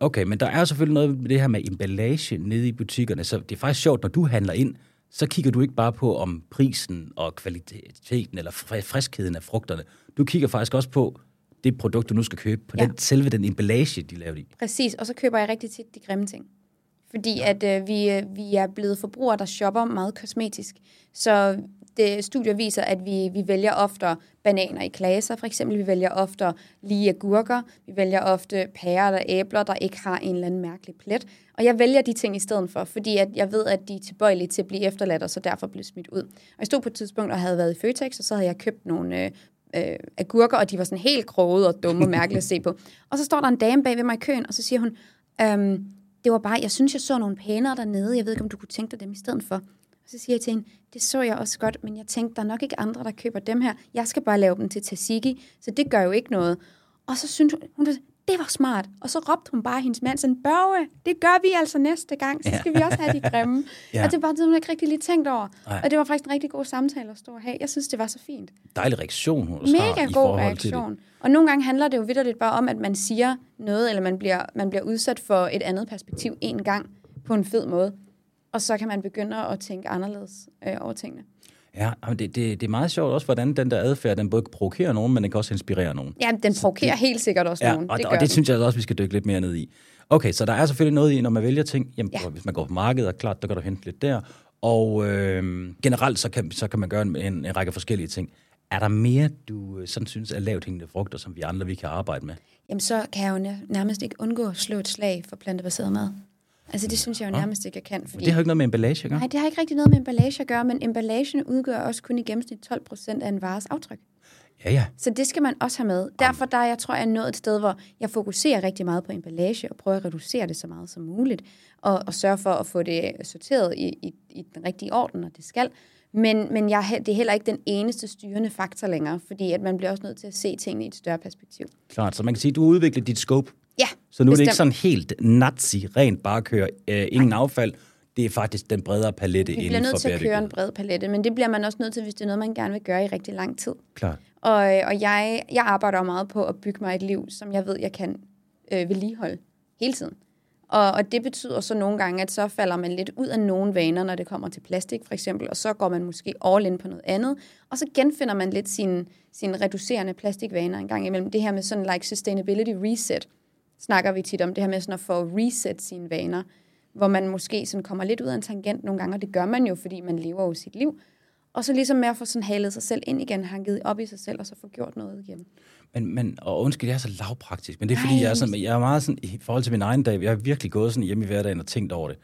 Speaker 2: Okay, men der er selvfølgelig noget med det her med emballage nede i butikkerne, så det er faktisk sjovt, når du handler ind, så kigger du ikke bare på om prisen og kvaliteten eller fri- friskheden af frugterne. Du kigger faktisk også på det produkt, du nu skal købe, på
Speaker 1: Ja.
Speaker 2: den, selve den emballage, de lavede i.
Speaker 1: Præcis, og så køber jeg rigtig tit de grimme ting. Fordi at øh, vi, øh, vi er blevet forbrugere, der shopper meget kosmetisk. Så det, studier viser, at vi, vi vælger ofte bananer i klaser, for eksempel. Vi vælger ofte lige agurker. Vi vælger ofte pærer eller æbler, der ikke har en eller anden mærkelig plet. Og jeg vælger de ting i stedet for, fordi at jeg ved, at de er tilbøjelige til at blive efterladt, og så derfor blive smidt ud. Og jeg stod på et tidspunkt og havde været i Føtex, og så havde jeg købt nogle øh, øh, agurker, og de var sådan helt krogede og dumme og mærkelige at se på. Og så står der en dame bag ved mig i køen, og så siger hun, øhm, det var bare, jeg synes, jeg så nogle pænere dernede, jeg ved ikke, om du kunne tænke dig dem i stedet for. Og så siger jeg til hende, det så jeg også godt, men jeg tænkte, der er nok ikke andre, der køber dem her. Jeg skal bare lave dem til tzatziki, så det gør jo ikke noget. Og så synes hun, hun det var smart. Og så råbte hun bare hendes mand sådan, Børge, det gør vi altså næste gang, så skal vi også have de grimme.
Speaker 2: Ja.
Speaker 1: ja. Og det var det, hun ikke rigtig lige tænkt over.
Speaker 2: Nej.
Speaker 1: Og det var faktisk en rigtig god samtale at stå og have. Jeg synes, det var så fint.
Speaker 2: Dejlig reaktion, hun også har
Speaker 1: Mega
Speaker 2: i
Speaker 1: god
Speaker 2: forhold til det.
Speaker 1: reaktion. Og nogle gange handler det jo vidderligt bare om, at man siger noget, eller man bliver, man bliver udsat for et andet perspektiv en gang på en fed måde. Og så kan man begynde at tænke anderledes øh, over tingene.
Speaker 2: Ja, men det, det, det er meget sjovt også, hvordan den der adfærd, den både kan provokere nogen, men den kan også inspirere nogen.
Speaker 1: Ja, den provokerer
Speaker 2: det-
Speaker 1: helt sikkert også
Speaker 2: Ja,
Speaker 1: nogen.
Speaker 2: og,
Speaker 1: det
Speaker 2: og det
Speaker 1: den.
Speaker 2: synes jeg også, vi skal dykke lidt mere ned i. Okay, så der er selvfølgelig noget i, når man vælger ting, jamen,
Speaker 1: Ja.
Speaker 2: ja. hvis man går på markedet, og klart, der kan du hente lidt der. Og øh, generelt, så kan, så kan man gøre en, en, en række forskellige ting. Er der mere, du øh, sådan synes er lavt hængende frugter, som vi andre vi kan arbejde med?
Speaker 1: Jamen, så kan jeg jo næ- nærmest ikke undgå at slå et slag for plantebaseret mad. Altså, det synes jeg jo nærmest ikke, jeg kan. Fordi...
Speaker 2: Det har ikke noget med emballage at gøre.
Speaker 1: Nej, det har ikke rigtig noget med emballage at gøre, men emballagen udgør også kun i gennemsnit 12 procent af en vares aftryk.
Speaker 2: Ja, ja.
Speaker 1: Så det skal man også have med. Derfor der, er jeg tror jeg, er nået et sted, hvor jeg fokuserer rigtig meget på emballage og prøver at reducere det så meget som muligt, og, og sørge for at få det sorteret i, i, i den rigtige orden, når det skal. Men, men jeg, det er heller ikke den eneste styrende faktor længere, fordi at man bliver også nødt til at se tingene i et større perspektiv.
Speaker 2: Klart, så man kan sige, at du har udviklet dit scope.
Speaker 1: Ja,
Speaker 2: Så nu er det
Speaker 1: bestemt.
Speaker 2: ikke sådan helt nazi, rent bare køre øh, ingen affald. Det er faktisk den bredere palette
Speaker 1: Vi
Speaker 2: inden
Speaker 1: bliver
Speaker 2: for
Speaker 1: nødt til at køre en bred palette, men det bliver man også nødt til, hvis det er noget, man gerne vil gøre i rigtig lang tid.
Speaker 2: Klart.
Speaker 1: Og, og jeg, jeg arbejder meget på at bygge mig et liv, som jeg ved, jeg kan øh, vedligeholde hele tiden. Og, og det betyder så nogle gange, at så falder man lidt ud af nogle vaner, når det kommer til plastik for eksempel, og så går man måske all in på noget andet, og så genfinder man lidt sine, sine reducerende plastikvaner en gang imellem. Det her med sådan like sustainability reset, snakker vi tit om, det her med sådan at få reset sine vaner, hvor man måske sådan kommer lidt ud af en tangent nogle gange, og det gør man jo, fordi man lever jo sit liv. Og så ligesom med at få sådan halet sig selv ind igen, hanket op i sig selv, og så få gjort noget igen.
Speaker 2: Men, men og undskyld, jeg er så lavpraktisk, men det er fordi,
Speaker 1: Nej.
Speaker 2: jeg er, sådan, jeg er meget sådan, i forhold til min egen dag, jeg har virkelig gået sådan hjemme i hverdagen og tænkt over det.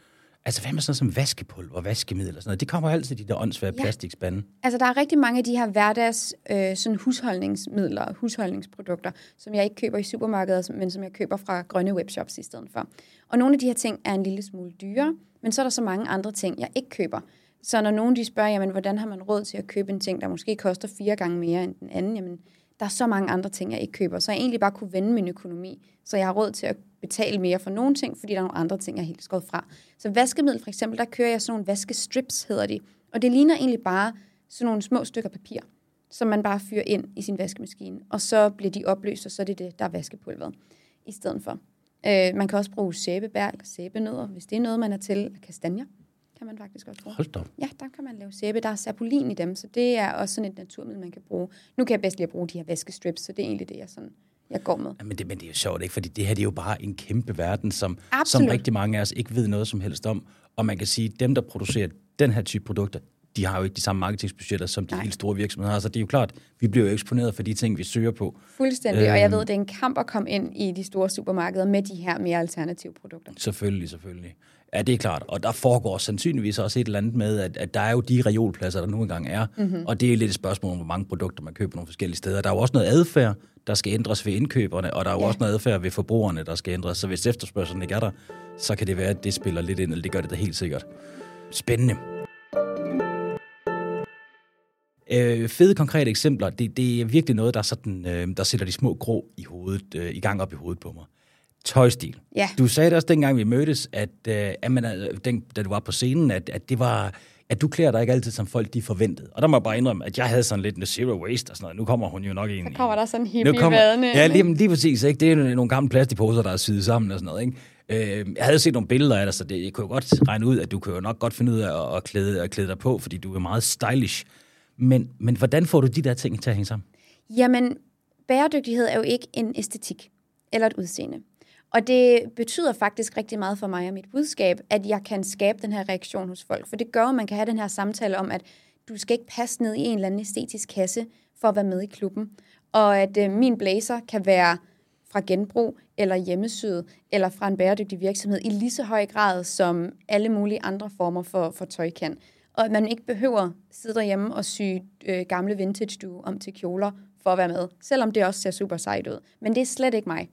Speaker 2: Altså, hvad med sådan noget som vaskepulver og vaskemiddel og sådan noget? Det kommer altid i de der åndssvære
Speaker 1: Ja.
Speaker 2: plastikspande.
Speaker 1: Altså, der er rigtig mange af de her hverdags øh, sådan husholdningsmidler og husholdningsprodukter, som jeg ikke køber i supermarkedet, men som jeg køber fra grønne webshops i stedet for. Og nogle af de her ting er en lille smule dyre, men så er der så mange andre ting, jeg ikke køber. Så når nogen de spørger, jamen, hvordan har man råd til at købe en ting, der måske koster fire gange mere end den anden, jamen, der er så mange andre ting, jeg ikke køber. Så jeg egentlig bare kunne vende min økonomi, så jeg har råd til at betale mere for nogle ting, fordi der er nogle andre ting, jeg er helt skåret fra. Så vaskemiddel for eksempel, der kører jeg sådan nogle vaskestrips, hedder de. Og det ligner egentlig bare sådan nogle små stykker papir, som man bare fyrer ind i sin vaskemaskine. Og så bliver de opløst, og så er det det, der er vaskepulveret i stedet for. Øh, man kan også bruge sæbebær eller sæbenødder, hvis det er noget, man er til. Kastanjer kan man faktisk også bruge.
Speaker 2: Hold da.
Speaker 1: Ja, der kan man lave sæbe. Der er serpolin i dem, så det er også sådan et naturmiddel, man kan bruge. Nu kan jeg bedst lide at bruge de her vaskestrips, så det er egentlig det, jeg, sådan, jeg går med.
Speaker 2: Ja, Men det, men det er jo sjovt, ikke? Fordi det her det er jo bare en kæmpe verden, som, som rigtig mange af os ikke ved noget som helst om. Og man kan sige, at dem, der producerer den her type produkter, de har jo ikke de samme marketingsbudgetter, som de
Speaker 1: Nej.
Speaker 2: helt store virksomheder har. Så det er jo klart, vi bliver jo eksponeret for de ting, vi søger på.
Speaker 1: Fuldstændig, og jeg
Speaker 2: Øhm.
Speaker 1: ved, det er en kamp at komme ind i de store supermarkeder med de her mere alternative produkter.
Speaker 2: Selvfølgelig, selvfølgelig. Ja, det er klart. Og der foregår sandsynligvis også et eller andet med, at, at der er jo de reolpladser, der nu engang er.
Speaker 1: Mhm.
Speaker 2: Mm-hmm. Og det er lidt et spørgsmål om, hvor mange produkter man køber nogle forskellige steder. Der er jo også noget adfærd, der skal ændres ved indkøberne, og der er jo
Speaker 1: Ja.
Speaker 2: også noget adfærd ved forbrugerne, der skal ændres. Så hvis efterspørgselen ikke er der, så kan det være, at det spiller lidt ind, eller det gør det da helt sikkert. Spændende. Øh, fede konkrete eksempler, det, det er virkelig noget, der, sådan, øh, der sætter de små grå i hovedet, øh, i gang op i hovedet på mig. Tøjstil.
Speaker 1: Ja.
Speaker 2: Du sagde det også dengang, vi mødtes, at, øh, at man, øh, den, da du var på scenen, at, at det var at du klæder dig ikke altid, som folk de forventede. Og der må jeg bare indrømme, at jeg havde sådan lidt en zero waste og sådan noget. Nu kommer hun jo nok ind
Speaker 1: Så kommer der sådan en hippie.
Speaker 2: Ja, lige, lige præcis. Ikke? Det er nogle gamle plastikposer, der er syet sammen og sådan noget. Ikke? Øh, jeg havde set nogle billeder af dig, så det, jeg kunne jo godt regne ud, at du kan jo nok godt finde ud af at, at, klæde, at klæde dig på, fordi du er meget stylish. Men, men hvordan får du de der ting til at hænge sammen?
Speaker 1: Jamen, bæredygtighed er jo ikke en æstetik eller et udseende. Og det betyder faktisk rigtig meget for mig og mit budskab, at jeg kan skabe den her reaktion hos folk. For det gør, at man kan have den her samtale om, at du skal ikke passe ned i en eller anden æstetisk kasse for at være med i klubben. Og at øh, min blazer kan være fra genbrug eller hjemmesyet eller fra en bæredygtig virksomhed i lige så høj grad som alle mulige andre former for, for tøj kan. Og at man ikke behøver sidde derhjemme og sy øh, gamle vintage du om til kjoler for at være med, selvom det også ser super sejt ud. Men det er slet ikke mig.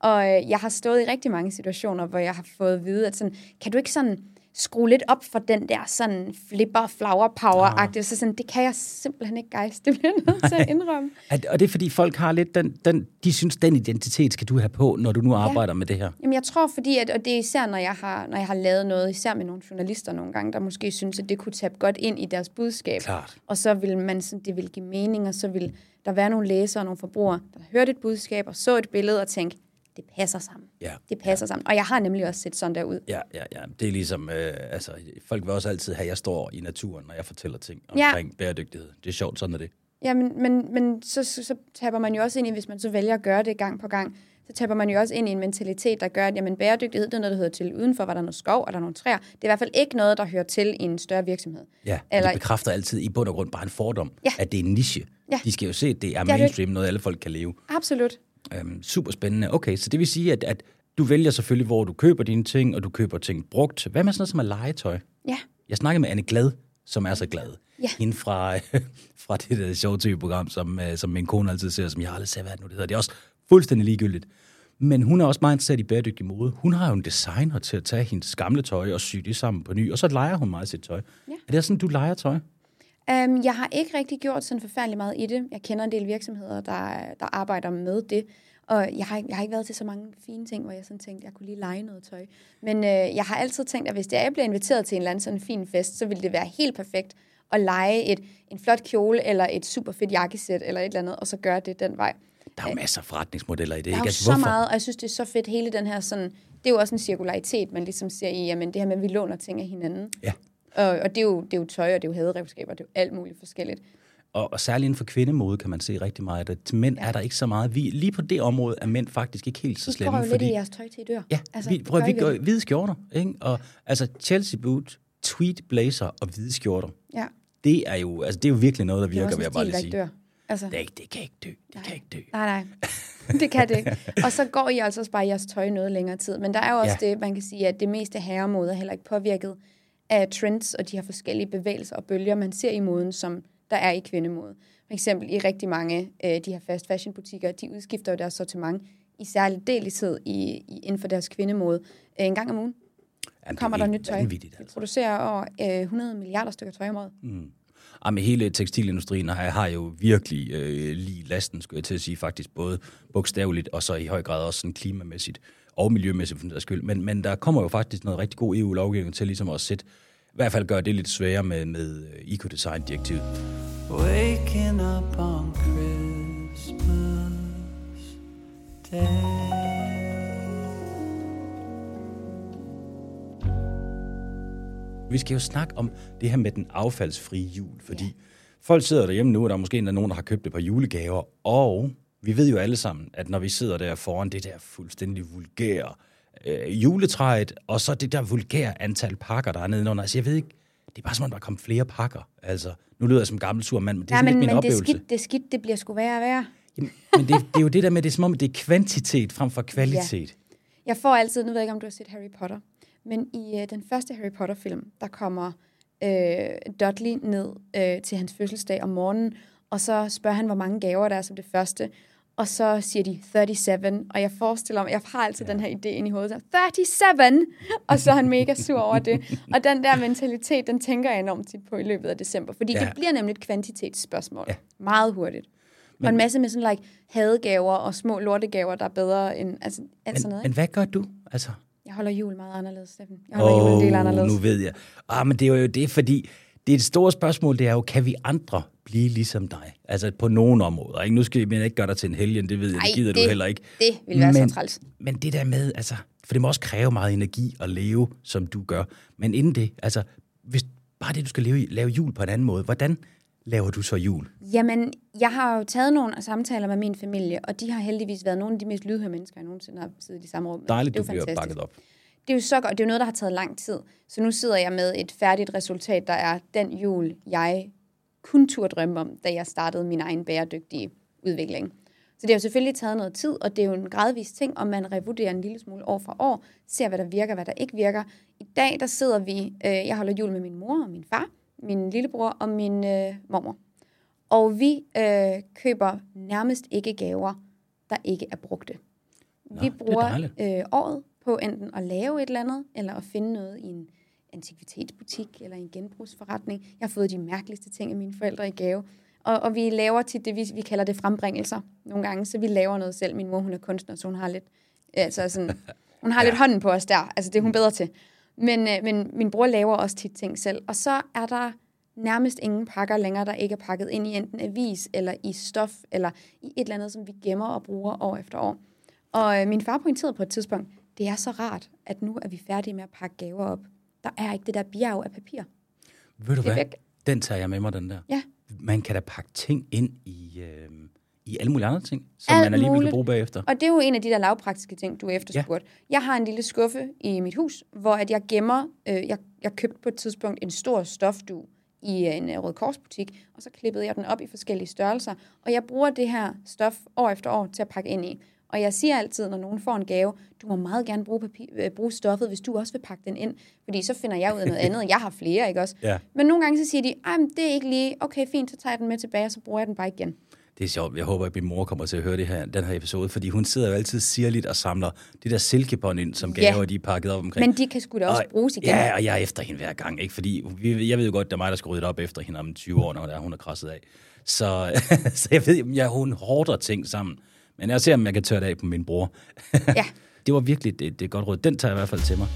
Speaker 1: Og øh, jeg har stået i rigtig mange situationer, hvor jeg har fået at vide, at sådan, kan du ikke sådan skrue lidt op for den der sådan flipper, flower power-agtige. Så sådan, det kan jeg simpelthen ikke, guys. Det bliver jeg nødt til at indrømme.
Speaker 2: At, og det er fordi folk har lidt den, den, de synes, den identitet skal du have på, når du nu arbejder med det her.
Speaker 1: Jamen, jeg tror, fordi, at, og det er især, når jeg, har, når jeg har lavet noget, især med nogle journalister nogle gange, der måske synes, at det kunne tabe godt ind i deres budskab.
Speaker 2: Klart.
Speaker 1: Og så vil man sådan, det vil give mening, og så vil der være nogle læsere og nogle forbrugere, der hørte et budskab og så et billede og tænkte, det passer sammen.
Speaker 2: Ja.
Speaker 1: Det passer sammen. Og jeg har nemlig også set sådan der ud.
Speaker 2: Ja, ja, ja. Det er ligesom, øh, altså, folk vil også altid have, at jeg står i naturen, når jeg fortæller ting
Speaker 1: Ja.
Speaker 2: omkring ja. bæredygtighed. Det er sjovt, sådan er det.
Speaker 1: Ja, men, men, men så, så, så taber man jo også ind i, hvis man så vælger at gøre det gang på gang, så taber man jo også ind i en mentalitet, der gør, at jamen, bæredygtighed det er noget, der hører til udenfor, var der noget skov, og der er nogle træer. Det er i hvert fald ikke noget, der hører til i en større virksomhed.
Speaker 2: Ja, Eller... Det bekræfter altid i bund og grund bare en fordom,
Speaker 1: Ja.
Speaker 2: at det er en niche.
Speaker 1: Ja.
Speaker 2: De skal jo se, at det er
Speaker 1: det.
Speaker 2: mainstream, noget alle folk kan leve.
Speaker 1: Absolut.
Speaker 2: Øhm, super spændende. Okay, så det vil sige, at, at du vælger selvfølgelig, hvor du køber dine ting, og du køber ting brugt. Hvad med sådan noget som er legetøj?
Speaker 1: Ja.
Speaker 2: Jeg snakkede med Anne Glad, som er så glad.
Speaker 1: Ja.
Speaker 2: Hende fra, fra det der sjove tv-program, som, øh, som min kone altid ser, som jeg aldrig ser, hvad det nu det hedder. Det er også fuldstændig ligegyldigt. Men hun er også meget interesseret i bæredygtig mode. Hun har jo en designer til at tage hendes gamle tøj og sy det sammen på ny, og så leger hun meget sit tøj.
Speaker 1: Ja.
Speaker 2: Er det sådan, du leger tøj?
Speaker 1: Um, jeg har ikke rigtig gjort sådan forfærdelig meget i det. Jeg kender en del virksomheder, der, der arbejder med det. Og jeg har, ikke- jeg har ikke været til så mange fine ting, hvor jeg sådan tænkte, at jeg kunne lige lege noget tøj. Men øh, jeg har altid tænkt, at hvis det er, jeg bliver inviteret til en eller anden sådan fin fest, så ville det være helt perfekt at lege et, en flot kjole, eller et super fedt jakkesæt, eller et eller andet, og så gøre det den vej.
Speaker 2: Der er jo masser af forretningsmodeller i det.
Speaker 1: Der er
Speaker 2: ikke?
Speaker 1: jo
Speaker 2: Altså,
Speaker 1: så
Speaker 2: hvorfor?
Speaker 1: meget, og jeg synes, det er så fedt, hele den her sådan, det er jo også en cirkularitet, man ligesom ser i, jamen det her med, at vi låner ting af hinanden.
Speaker 2: Ja.
Speaker 1: Og, og det, er jo, det er jo tøj, og det er jo haderevskaber, det er jo alt muligt forskelligt.
Speaker 2: Og, og særligt inden for kvindemode kan man se rigtig meget, at til mænd ja. er der ikke så meget. Vi, lige på det område er mænd faktisk ikke helt så slemme.
Speaker 1: går jo lidt i jeres tøj til I dør.
Speaker 2: Ja, altså, vi, prøv,
Speaker 1: det
Speaker 2: vi
Speaker 1: gør I
Speaker 2: går hvide skjorter, ikke? Og altså Chelsea boot, tweed blazer og hvide skjorter.
Speaker 1: Ja,
Speaker 2: Det er jo, altså, det er jo virkelig noget, der
Speaker 1: er
Speaker 2: virker, vil jeg bare lige sige.
Speaker 1: dør. Altså,
Speaker 2: Det, er ikke, det kan ikke dø. Det kan ikke dø.
Speaker 1: nej, nej. Det kan det ikke. Og så går I altså også bare i jeres tøj noget længere tid. Men der er jo også
Speaker 2: Ja.
Speaker 1: det, man kan sige, at det meste herremode er heller ikke påvirket af trends og de her forskellige bevægelser og bølger, man ser i moden, som der er i kvindemode. For eksempel i rigtig mange af de her fast fashion butikker, de udskifter jo deres sortiment i særlig deltid i, i, inden for deres kvindemode øh, en gang om ugen.
Speaker 2: Jamen,
Speaker 1: kommer
Speaker 2: er
Speaker 1: der nyt tøj.
Speaker 2: Altså.
Speaker 1: producerer over øh, 100 milliarder stykker tøj om året.
Speaker 2: Jamen, hele tekstilindustrien har, har jo virkelig øh, lige lasten, skulle jeg til at sige, faktisk både bogstaveligt og så i høj grad også sådan klimamæssigt og miljømæssigt for den skyld. Men, men der kommer jo faktisk noget rigtig god EU-lovgivning til ligesom at sætte, i hvert fald gøre det lidt sværere med, med øh, eco-design-direktivet.
Speaker 3: Waking up on Christmas Day.
Speaker 2: Vi skal jo snakke om det her med den affaldsfrie jul, fordi ja. folk sidder derhjemme nu, og der er måske endda nogen, der har købt et par julegaver, og vi ved jo alle sammen, at når vi sidder der foran det der fuldstændig vulgære øh, juletræet, og så det der vulgære antal pakker, der er nedenunder. Altså jeg ved ikke, det er bare som om, der er kommet flere pakker. Altså, nu lyder jeg som gammel sur mand, men det er
Speaker 1: Ja, men,
Speaker 2: lidt min
Speaker 1: men det er
Speaker 2: oplevelse.
Speaker 1: skidt, det skidt, det bliver sgu værre og værre.
Speaker 2: Jamen, men det, det er jo det der med, det er som om, det er kvantitet frem for kvalitet.
Speaker 1: Jeg får altid, nu ved jeg ikke, om du har set Harry Potter, men i øh, den første Harry Potter-film, der kommer øh, Dudley ned øh, til hans fødselsdag om morgenen, og så spørger han, hvor mange gaver der er som det første. Og så siger de 37, og jeg forestiller mig, jeg har altid ja. den her idé ind i hovedet, så 37! Og så er han mega sur over det. Og den der mentalitet, den tænker jeg enormt tit på i løbet af december, fordi
Speaker 2: Ja.
Speaker 1: det bliver nemlig et kvantitetsspørgsmål.
Speaker 2: Ja.
Speaker 1: Meget hurtigt. Men, og en masse med sådan like hadegaver og små lortegaver, der er bedre end altså, alt sådan
Speaker 2: Men,
Speaker 1: noget.
Speaker 2: men hvad gør du? Altså,
Speaker 1: Jeg holder jul meget anderledes, Steffen. Jeg holder oh, jul en del anderledes.
Speaker 2: nu ved jeg. Ah, men det er jo det, fordi det er et stort spørgsmål, det er jo, kan vi andre blive ligesom dig? Altså på nogle områder. Ikke? Nu skal vi ikke gøre dig til en helgen, det ved jeg,
Speaker 1: Ej,
Speaker 2: det gider
Speaker 1: det-
Speaker 2: du heller ikke.
Speaker 1: det ville være så
Speaker 2: men,
Speaker 1: træls.
Speaker 2: Men det der med, altså, for det må også kræve meget energi at leve, som du gør. Men inden det, altså, hvis bare det, du skal leve, i- lave jul på en anden måde, hvordan laver du så jul?
Speaker 1: Jamen, jeg har jo taget nogle samtaler med min familie, og de har heldigvis været nogle af de mest lydhøre mennesker, jeg nogensinde har siddet i samme rum.
Speaker 2: Dejligt,
Speaker 1: det er
Speaker 2: du
Speaker 1: jo
Speaker 2: bliver
Speaker 1: fantastisk.
Speaker 2: bakket op.
Speaker 1: Det er jo så godt, det er jo noget, der har taget lang tid. Så nu sidder jeg med et færdigt resultat, der er den jul, jeg kun turde drømme om, da jeg startede min egen bæredygtige udvikling. Så det har jo selvfølgelig taget noget tid, og det er jo en gradvis ting, om man revurderer en lille smule år for år, ser hvad der virker, hvad der ikke virker. I dag, der sidder vi, øh, jeg holder jul med min mor og min far, min lillebror og min øh, mormor. Og vi øh, køber nærmest ikke gaver, der ikke er brugte.
Speaker 2: Nå,
Speaker 1: vi
Speaker 2: er
Speaker 1: bruger øh, året på enten at lave et eller andet, eller at finde noget i en antikvitetsbutik eller en genbrugsforretning. Jeg har fået de mærkeligste ting af mine forældre i gave. Og, og vi laver tit det, vi, vi kalder det frembringelser nogle gange, så vi laver noget selv. Min mor, hun er kunstner, så hun har lidt, altså sådan, hun har ja. lidt hånden på os der. Altså det er hun bedre til. Men, øh, men min bror laver også tit ting selv. Og så er der nærmest ingen pakker længere, der ikke er pakket ind i enten avis, eller i stof, eller i et eller andet, som vi gemmer og bruger år efter år. Og øh, min far pointerede på et tidspunkt, det er så rart, at nu er vi færdige med at pakke gaver op. Der er ikke det der bjerg af papir.
Speaker 2: Ved du
Speaker 1: Det
Speaker 2: hvad?
Speaker 1: væk.
Speaker 2: Den tager jeg med mig, den der.
Speaker 1: Ja.
Speaker 2: Man kan da pakke ting ind i, øh, i alle mulige andre ting, som
Speaker 1: Alt
Speaker 2: man alligevel kan
Speaker 1: muligt.
Speaker 2: bruge bagefter.
Speaker 1: Og det er jo en af de der lavpraktiske ting, du efterspurgte. Ja. Jeg har en lille skuffe i mit hus, hvor at jeg gemmer, øh, jeg, jeg købte på et tidspunkt en stor stofdu i en øh, Røde Korsbutik, og så klippede jeg den op i forskellige størrelser, og jeg bruger det her stof år efter år til at pakke ind i. Og jeg siger altid, når nogen får en gave, du må meget gerne bruge, papir, øh, bruge stoffet, hvis du også vil pakke den ind. Fordi så finder jeg ud af noget andet. Jeg har flere, ikke også?
Speaker 2: Ja.
Speaker 1: Men nogle gange så siger de, "Ej, men det er ikke lige, okay, fint, så tager jeg den med tilbage, og så bruger jeg den bare igen.
Speaker 2: Det er sjovt. Jeg håber, at min mor kommer til at høre det her, den her episode, fordi hun sidder jo altid sirligt og samler de der silkebånd ind, som
Speaker 1: Ja.
Speaker 2: gaver, de er pakket op omkring.
Speaker 1: Men de kan sgu da også
Speaker 2: og,
Speaker 1: bruges igen.
Speaker 2: Ja, og jeg er efter hende hver gang, ikke? Fordi vi, jeg ved jo godt, det er mig, der skal rydde op efter hende om 20 år, når hun er krasset af. Så, så jeg ved, jeg, hun hårder ting sammen. Men jeg ser, om jeg kan tørre det af på min bror.
Speaker 1: Ja.
Speaker 2: det var virkelig det, det godt råd. Den tager jeg i hvert fald til mig.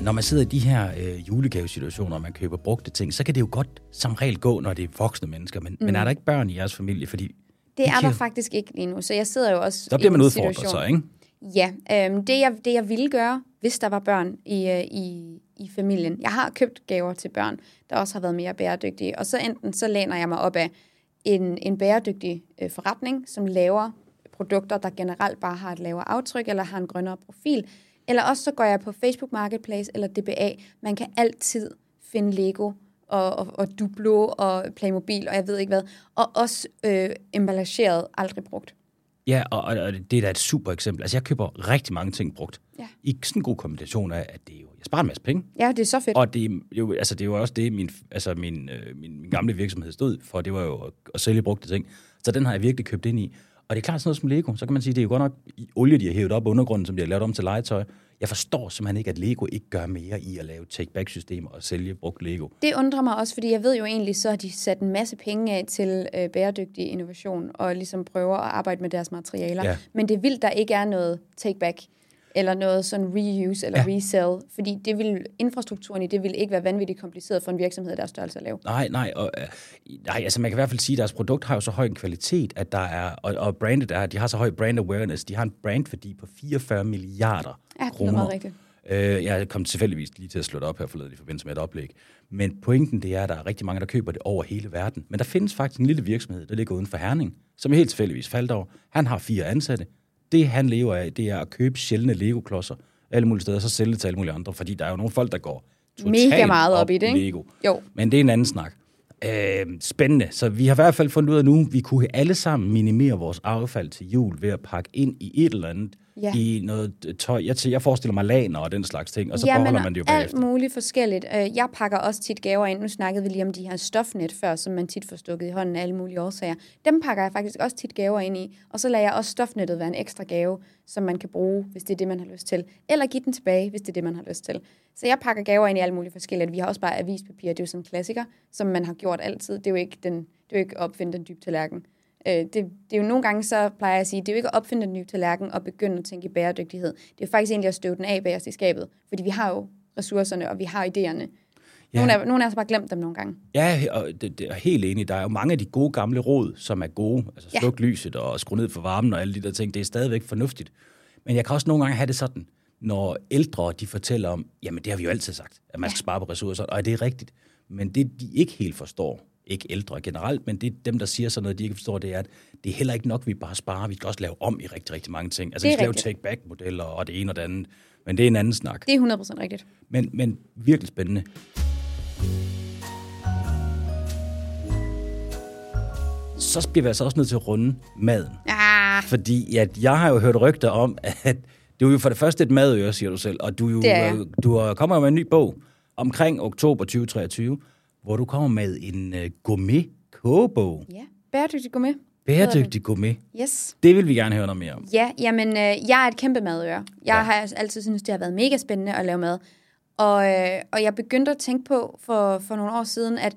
Speaker 2: Når man sidder i de her øh, julegavesituationer, og man køber brugte ting, så kan det jo godt som regel gå, når det er voksne mennesker. Men, mm. men er der ikke børn i jeres familie? Fordi
Speaker 1: Det
Speaker 2: de
Speaker 1: er der
Speaker 2: kan-
Speaker 1: faktisk ikke lige nu, så jeg sidder jo også
Speaker 2: Der bliver man udfordret så, ikke?
Speaker 1: Ja, øhm, det, jeg, det jeg ville gøre, hvis der var børn i, øh, i, i familien. Jeg har købt gaver til børn, der også har været mere bæredygtige. Og så enten så læner jeg mig op af en, en bæredygtig øh, forretning, som laver produkter, der generelt bare har et lavere aftryk, eller har en grønnere profil. Eller også så går jeg på Facebook Marketplace eller DBA. Man kan altid finde Lego og, og, og Duplo og Playmobil, og jeg ved ikke hvad. Og også øh, emballageret, aldrig brugt.
Speaker 2: Ja, og, og det er da et super eksempel. Altså, jeg køber rigtig mange ting brugt.
Speaker 1: Ja.
Speaker 2: I sådan en god kombination af, at det er jo, jeg sparer en masse penge,
Speaker 1: Ja, det er så fedt.
Speaker 2: og det jo, altså, det jo også det, min, altså, min, øh, min, min gamle virksomhed stod for. Det var jo at, at sælge brugte ting. Så den har jeg virkelig købt ind i. Og det er klart sådan noget som Lego. Så kan man sige, det er jo godt nok olie, de har hævet op undergrunden, som de har lavet om til legetøj. Jeg forstår simpelthen ikke, at Lego ikke gør mere i at lave take-back-systemer og sælge brugt Lego.
Speaker 1: Det undrer mig også, fordi jeg ved jo egentlig, så har de sat en masse penge af til øh, bæredygtig innovation, og ligesom prøver at arbejde med deres materialer.
Speaker 2: Ja.
Speaker 1: Men det er vildt, der ikke er noget take-back, eller noget sådan reuse eller
Speaker 2: Ja.
Speaker 1: ja. resell, fordi det vil, infrastrukturen i det vil ikke være vanvittigt kompliceret for en virksomhed af deres størrelse at lave.
Speaker 2: Nej, nej, og, øh, nej, altså man kan i hvert fald sige, at deres produkt har jo så høj en kvalitet, at der er, og, og brandet er, de har så høj brand awareness, de har en brandværdi på 44 milliarder
Speaker 1: Ja, det er
Speaker 2: kroner.
Speaker 1: meget rigtigt.
Speaker 2: Øh, jeg kom tilfældigvis lige til at slå det op her forleden i forbindelse med et oplæg. Men pointen det er, at der er rigtig mange, der køber det over hele verden. Men der findes faktisk en lille virksomhed, der ligger uden for Herning, som er helt tilfældigvis faldt over. Han har fire ansatte. Det han lever af, det er at købe sjældne Lego-klodser alle mulige steder, og så sælge det til alle mulige andre. Fordi der er jo nogle folk, der går totalt
Speaker 1: Mega meget op i det, ikke?
Speaker 2: Lego.
Speaker 1: Jo.
Speaker 2: Men det er en anden snak. Øh, spændende. Så vi har i hvert fald fundet ud af nu, vi kunne alle sammen minimere vores affald til jul ved at pakke ind i et eller andet,
Speaker 1: Ja.
Speaker 2: i noget tøj. Jeg, jeg forestiller mig laner og den slags ting, og så
Speaker 1: Jamen,
Speaker 2: beholder man det jo
Speaker 1: alt
Speaker 2: bagefter.
Speaker 1: muligt forskelligt. Øh, Jeg pakker også tit gaver ind. Nu snakkede vi lige om de her stofnet før, som man tit får stukket i hånden af alle mulige årsager. Dem pakker jeg faktisk også tit gaver ind i. Og så lader jeg også stofnettet være en ekstra gave, som man kan bruge, hvis det er det, man har lyst til. Eller give den tilbage, hvis det er det, man har lyst til. Så jeg pakker gaver ind i alle mulige forskellige. Vi har også bare avispapir. Det er jo sådan en klassiker, som man har gjort altid. Det er jo ikke, den, det er jo ikke at opfinde den dybe tallerken. Øh, det, det er jo nogle gange, så plejer jeg at sige, det er jo ikke at opfinde den nye tallerken og begynde at tænke i bæredygtighed. Det er faktisk egentlig at støve den af bagerst i skabet, fordi vi har jo ressourcerne, og vi har idéerne.
Speaker 2: Ja.
Speaker 1: Nogle, af, nogle af os har bare glemt dem nogle gange.
Speaker 2: Ja, og det, det er helt enig. Der er jo mange af de gode gamle råd, som er gode. Altså
Speaker 1: Ja.
Speaker 2: sluk lyset og skru ned for varmen og alle de der ting. Det er stadigvæk fornuftigt. Men jeg kan også nogle gange have det sådan, når ældre de fortæller om, jamen det har vi jo altid sagt, at man skal spare på ressourcer, og det er rigtigt. Men det de ikke helt forstår, ikke ældre generelt, men det dem, der siger sådan noget, de ikke forstår, det er, at det er heller ikke nok, vi bare sparer. Vi skal også lave om i rigtig, rigtig mange ting. Altså vi skal lave
Speaker 1: rigtigt.
Speaker 2: take-back-modeller og det ene og det andet. Men det er en anden snak.
Speaker 1: Det er 100% rigtigt.
Speaker 2: Men, men virkelig spændende. Så bliver vi altså også nødt til at runde maden.
Speaker 1: Ah,
Speaker 2: Fordi at jeg har jo hørt rygter om, at du er jo for det første et madøre, siger du selv, og du, jo,
Speaker 1: Det er
Speaker 2: du er- kommer med en ny bog omkring oktober 2023, hvor du kommer med en uh, gourmet kogebog.
Speaker 1: ja. Bæredygtig gourmet.
Speaker 2: Bæredygtig gourmet.
Speaker 1: Yes.
Speaker 2: Det vil vi gerne høre noget mere om.
Speaker 1: Ja, jamen, øh, jeg er et kæmpe madøre. Jeg
Speaker 2: ja.
Speaker 1: har altid syntes, det har været mega spændende at lave mad. Og, øh, og jeg begyndte at tænke på for, for nogle år siden, at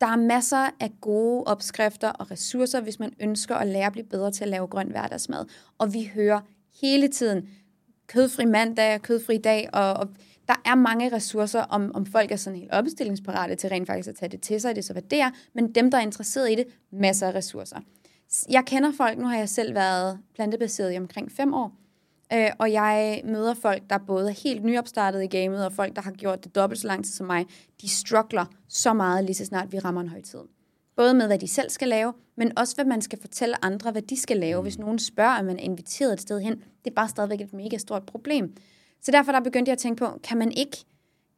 Speaker 1: der er masser af gode opskrifter og ressourcer, hvis man ønsker at lære at blive bedre til at lave grøn hverdagsmad. Og vi hører hele tiden kødfri mandag, kødfri dag, og, og der er mange ressourcer, om, om folk er sådan helt opstillingsparate til rent faktisk at tage det til sig, det så hvad det er, men dem, der er interesseret i det, masser af ressourcer. Jeg kender folk, nu har jeg selv været plantebaseret i omkring fem år, øh, og jeg møder folk, der både er helt nyopstartet i gamet, og folk, der har gjort det dobbelt så lang tid som mig, de struggler så meget lige så snart vi rammer en højtid. Både med, hvad de selv skal lave, men også, hvad man skal fortælle andre, hvad de skal lave. Hvis nogen spørger, om man er inviteret et sted hen, det er bare stadigvæk et mega stort problem. Så derfor der begyndte jeg at tænke på, kan man ikke,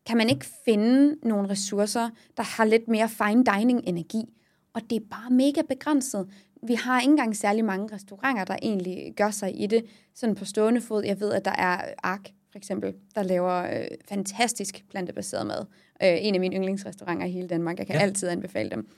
Speaker 1: kan man ikke finde nogle ressourcer, der har lidt mere fine dining energi? Og det er bare mega begrænset. Vi har ikke engang særlig mange restauranter, der egentlig gør sig i det, sådan på stående fod. Jeg ved, at der er Ark, for eksempel, der laver øh, fantastisk plantebaseret mad. Øh, en af mine yndlingsrestauranter i hele Danmark. Jeg kan ja. altid anbefale dem.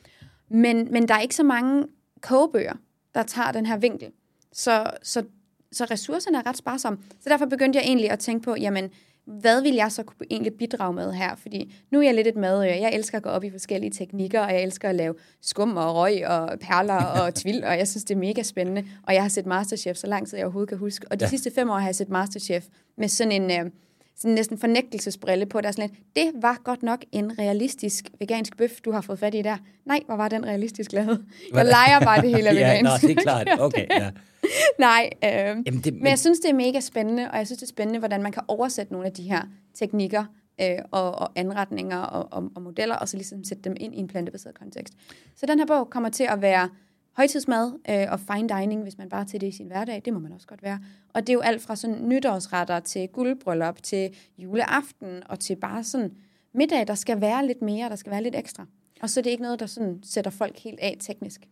Speaker 1: Men, men der er ikke så mange kogebøger, der tager den her vinkel. Så, så, så ressourcerne er ret sparsomme. Så derfor begyndte jeg egentlig at tænke på, jamen, hvad vil jeg så kunne egentlig bidrage med her? Fordi nu er jeg lidt et madøje. Jeg elsker at gå op i forskellige teknikker, og jeg elsker at lave skum og røg og perler og tvil, og jeg synes, det er mega spændende. Og jeg har set Masterchef så lang tid, jeg overhovedet kan huske. Og de ja. sidste fem år har jeg set Masterchef med sådan en... Øh, sådan næsten fornægtelsesbrille på, der er sådan lidt, det var godt nok en realistisk vegansk bøf, du har fået fat i der. Nej, hvor var den realistisk lavet? Jeg leger bare det hele er vegansk.
Speaker 2: ja, nå, det er klart. Okay, ja.
Speaker 1: Nej, øh, Jamen det, men... men jeg synes, det er mega spændende, og jeg synes, det er spændende, hvordan man kan oversætte nogle af de her teknikker øh, og, og anretninger og, og, og modeller, og så ligesom sætte dem ind i en plantebaseret kontekst. Så den her bog kommer til at være højtidsmad øh, og fine dining, hvis man bare til det i sin hverdag, det må man også godt være. Og det er jo alt fra sådan nytårsretter til guldbryllup til juleaften og til bare sådan middag, der skal være lidt mere, der skal være lidt ekstra. Og så er det ikke noget, der sådan sætter folk helt af teknisk.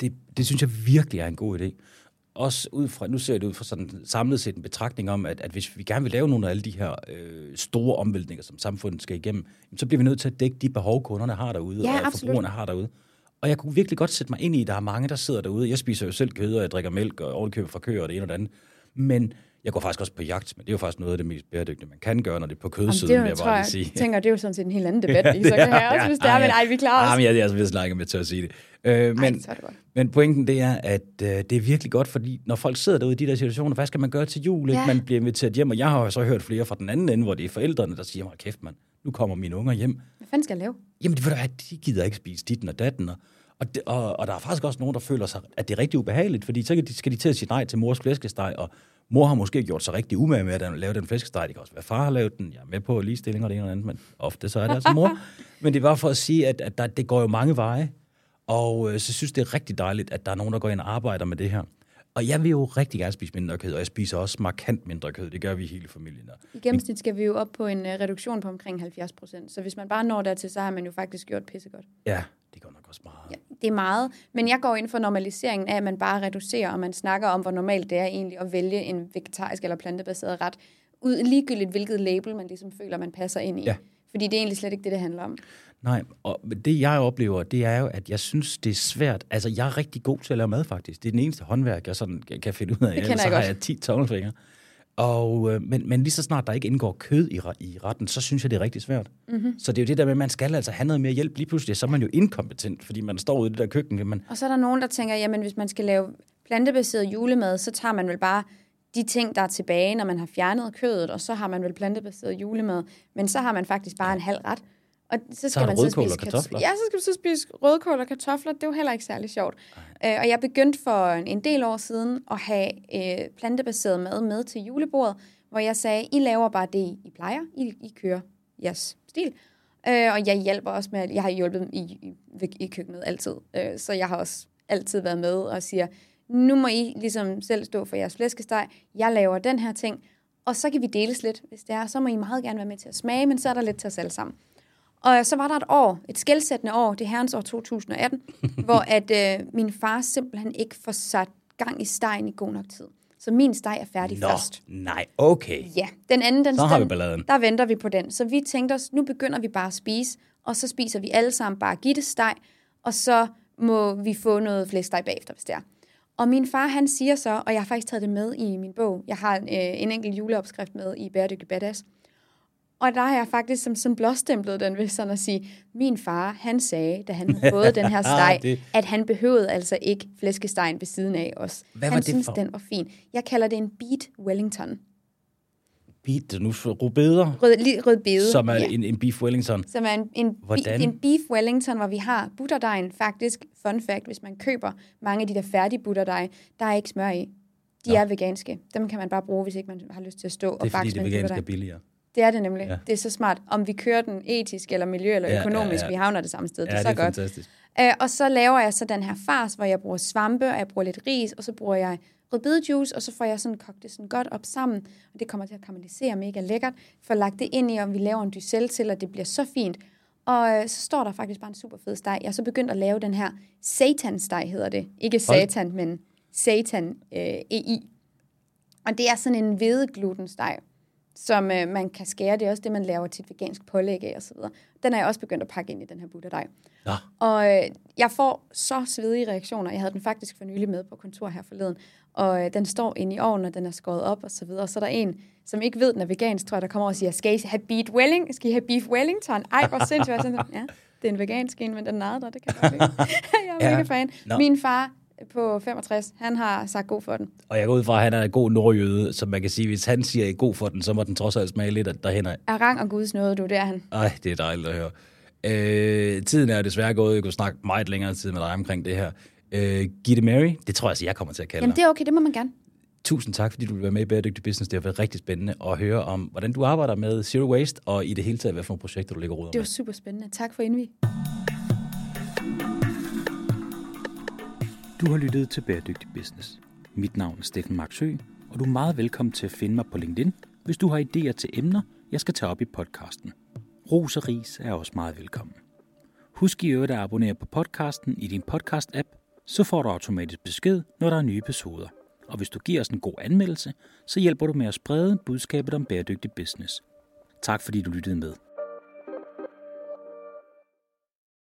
Speaker 2: Det, det synes jeg virkelig er en god idé. Også ud fra, nu ser det ud fra sådan samlet set en betragtning om, at, at hvis vi gerne vil lave nogle af alle de her øh, store omvæltninger, som samfundet skal igennem, så bliver vi nødt til at dække de behov, kunderne har derude,
Speaker 1: ja,
Speaker 2: og
Speaker 1: absolut.
Speaker 2: forbrugerne har derude. Og jeg kunne virkelig godt sætte mig ind i, at der er mange, der sidder derude. Jeg spiser jo selv kød, og jeg drikker mælk, og overkøber fra køer og det ene og det andet. Men jeg går faktisk også på jagt, men det er jo faktisk noget af det mest bæredygtige, man kan gøre, når det er på kødsiden,
Speaker 1: Jamen, det er vil jeg bare jeg, sige. Jeg tænker, det er jo sådan set en helt anden debat, I så kan have også, hvis det er, men ej, vi klarer os.
Speaker 2: Jamen, jeg er altså vist ikke med til at sige det. Øh, men, ej, det, det men pointen det er, at øh, det er virkelig godt, fordi når folk sidder derude i de der situationer, hvad skal man gøre til jul? Ja. Man bliver inviteret hjem, og jeg har jo så hørt flere fra den anden ende, hvor det er forældrene, der siger, kæft mand, nu kommer mine unger hjem.
Speaker 1: Hvad fanden skal jeg lave?
Speaker 2: Jamen, det, de gider ikke spise ditten og datten, og og, det, og, og der er faktisk også nogen, der føler sig, at det er rigtig ubehageligt, fordi så skal de til at sige nej til mors flæskesteg, og mor har måske gjort sig rigtig umage med at lave den flæskesteg. Det kan også være, far har lavet den. Jeg er med på ligestilling og det ene og andet, men ofte så er det altså mor. men det var for at sige, at, at der, det går jo mange veje, og øh, så synes det er rigtig dejligt, at der er nogen, der går ind og arbejder med det her. Og jeg vil jo rigtig gerne spise mindre kød, og jeg spiser også markant mindre kød. Det gør vi hele familien.
Speaker 1: I gennemsnit skal vi jo op på en uh, reduktion på omkring 70 procent. Så hvis man bare når dertil, så har man jo faktisk gjort pissegodt.
Speaker 2: Ja, nok også meget.
Speaker 1: Ja, det er meget. Men jeg går ind for normaliseringen af, at man bare reducerer, og man snakker om, hvor normalt det er egentlig at vælge en vegetarisk eller plantebaseret ret, ud ligegyldigt hvilket label man ligesom føler, man passer ind i. Ja. Fordi det er egentlig slet ikke det, det handler om.
Speaker 2: Nej, og det jeg oplever, det er jo, at jeg synes, det er svært. Altså, jeg er rigtig god til at lave mad, faktisk. Det er den eneste håndværk, jeg sådan kan finde ud af.
Speaker 1: Det Ellers
Speaker 2: så
Speaker 1: har
Speaker 2: jeg 10 tommelfingre. Og, øh, men, men lige så snart der ikke indgår kød i, i retten, så synes jeg, det er rigtig svært. Mm-hmm. Så det er jo det der med, at man skal altså have noget mere hjælp. Lige pludselig så er man jo inkompetent, fordi man står ude i det der køkken. Man...
Speaker 1: Og så er der nogen, der tænker, jamen hvis man skal lave plantebaseret julemad, så tager man vel bare de ting, der er tilbage, når man har fjernet kødet, og så har man vel plantebaseret julemad. Men så har man faktisk bare en halv ret.
Speaker 2: Og så skal så man så spise og kartofler?
Speaker 1: Ja, så skal du så spise rødkål og kartofler. Det er jo heller ikke særlig sjovt. Øh, og jeg begyndte for en del år siden at have øh, plantebaseret mad med til julebordet, hvor jeg sagde, I laver bare det, I plejer. I, I kører jeres stil. Øh, og jeg hjælper også med, jeg har hjulpet dem i, i, i køkkenet altid. Øh, så jeg har også altid været med og siger, nu må I ligesom selv stå for jeres flæskesteg. Jeg laver den her ting, og så kan vi deles lidt, hvis det er. Så må I meget gerne være med til at smage, men så er der lidt til os alle sammen. Og så var der et år, et skældsættende år, det herrens år 2018, hvor at øh, min far simpelthen ikke får sat gang i stegen i god nok tid. Så min steg er færdig
Speaker 2: Nå,
Speaker 1: først.
Speaker 2: nej, okay.
Speaker 1: Ja, den anden, den,
Speaker 2: så har vi
Speaker 1: balladen. der venter vi på den. Så vi tænkte os, nu begynder vi bare at spise, og så spiser vi alle sammen bare Gittes steg, og så må vi få noget flæskesteg bagefter, hvis det er. Og min far, han siger så, og jeg har faktisk taget det med i min bog, jeg har øh, en enkelt juleopskrift med i Bæredygtig Badass, og der har jeg faktisk som, som blåstemplet den ved sådan at sige, min far, han sagde, da han havde fået den her steg, det... at han behøvede altså ikke flæskestegen ved siden af os.
Speaker 2: Hvad
Speaker 1: han
Speaker 2: var
Speaker 1: synes,
Speaker 2: for?
Speaker 1: den var fin. Jeg kalder det en beat Wellington.
Speaker 2: Beet, nu for rubeder,
Speaker 1: Rød, rødbede.
Speaker 2: som er
Speaker 1: ja.
Speaker 2: en, en beef wellington.
Speaker 1: som er en, en,
Speaker 2: Hvordan?
Speaker 1: en beef wellington, hvor vi har butterdejen. Faktisk, fun fact, hvis man køber mange af de der færdige butterdej, der er ikke smør i. De
Speaker 2: Nå.
Speaker 1: er veganske. Dem kan man bare bruge, hvis ikke man har lyst til at stå
Speaker 2: Det
Speaker 1: og
Speaker 2: er fordi,
Speaker 1: bakse
Speaker 2: det
Speaker 1: med en
Speaker 2: veganske er billigere.
Speaker 1: Det er det nemlig.
Speaker 2: Ja.
Speaker 1: Ja. Det er så smart. Om vi kører den etisk, eller miljø, eller
Speaker 2: Ja, ja,
Speaker 1: økonomisk,
Speaker 2: ja.
Speaker 1: vi havner det samme sted. det
Speaker 2: Ja,
Speaker 1: er så
Speaker 2: det er
Speaker 1: godt.
Speaker 2: fantastisk.
Speaker 1: Øh, og så laver jeg så den her fars, hvor jeg bruger svampe, og jeg bruger lidt ris, og så bruger jeg rødbedejuice, og så får jeg sådan kogt det sådan godt op sammen, og det kommer til at karamellisere mega lækkert. Får lagt det ind i, og vi laver en dysel til, og det bliver så fint. Og øh, så står der faktisk bare en super fed steg. Jeg har så begyndt at lave den her satan-steg, hedder det. Ikke
Speaker 2: Hold.
Speaker 1: satan, men satan øh, EI. Og det er sådan en hvedeglutensteg, som øh, man kan skære. Det er også det, man laver til et vegansk pålæg af osv. Den er jeg også begyndt at pakke ind i den her butterdej.
Speaker 2: Nå,
Speaker 1: Og øh, jeg får så svedige reaktioner. Jeg havde den faktisk for nylig med på kontor her forleden. Og øh, den står inde i ovnen, og den er skåret op og så videre. Og så er der en, som ikke ved, den er vegansk, tror jeg, der kommer og siger, skal I have beef, welling? skal I have beef wellington? Ej, hvor sindssygt. Jeg sådan, ja, det er en vegansk en, men den er der, det kan jeg lide. Jeg er
Speaker 2: Ja.
Speaker 1: mega fan.
Speaker 2: Nå.
Speaker 1: Min far på 65, han har sagt god for den.
Speaker 2: og jeg går ud fra, at han er en god nordjøde, så man kan sige, hvis han siger, er god for den, så må den trods alt smage lidt derhen af.
Speaker 1: Er rang og guds nåde, du, det er han.
Speaker 2: Ej, det er dejligt at høre. Øh, tiden er desværre gået. Jeg kunne snakke meget længere tid med dig omkring det her. Øh, Gitte Mary, det tror jeg, altså, jeg kommer til at kalde
Speaker 1: Jamen, det er okay, det må man gerne.
Speaker 2: Tusind tak, fordi du vil være med i Bæredygtig Business. Det har været rigtig spændende at høre om, hvordan du arbejder med Zero Waste, og i det hele taget, hvad for nogle projekter du ligger råd
Speaker 1: Det
Speaker 2: med.
Speaker 1: var super spændende. Tak for indvig.
Speaker 4: Du har lyttet til Bæredygtig Business. Mit navn er Steffen Marksø, og du er meget velkommen til at finde mig på LinkedIn, hvis du har idéer til emner, jeg skal tage op i podcasten. Ros og ris er også meget velkommen. Husk i øvrigt at abonnere på podcasten i din podcast-app, så får du automatisk besked, når der er nye episoder. Og hvis du giver os en god anmeldelse, så hjælper du med at sprede budskabet om bæredygtig business. Tak fordi du lyttede med.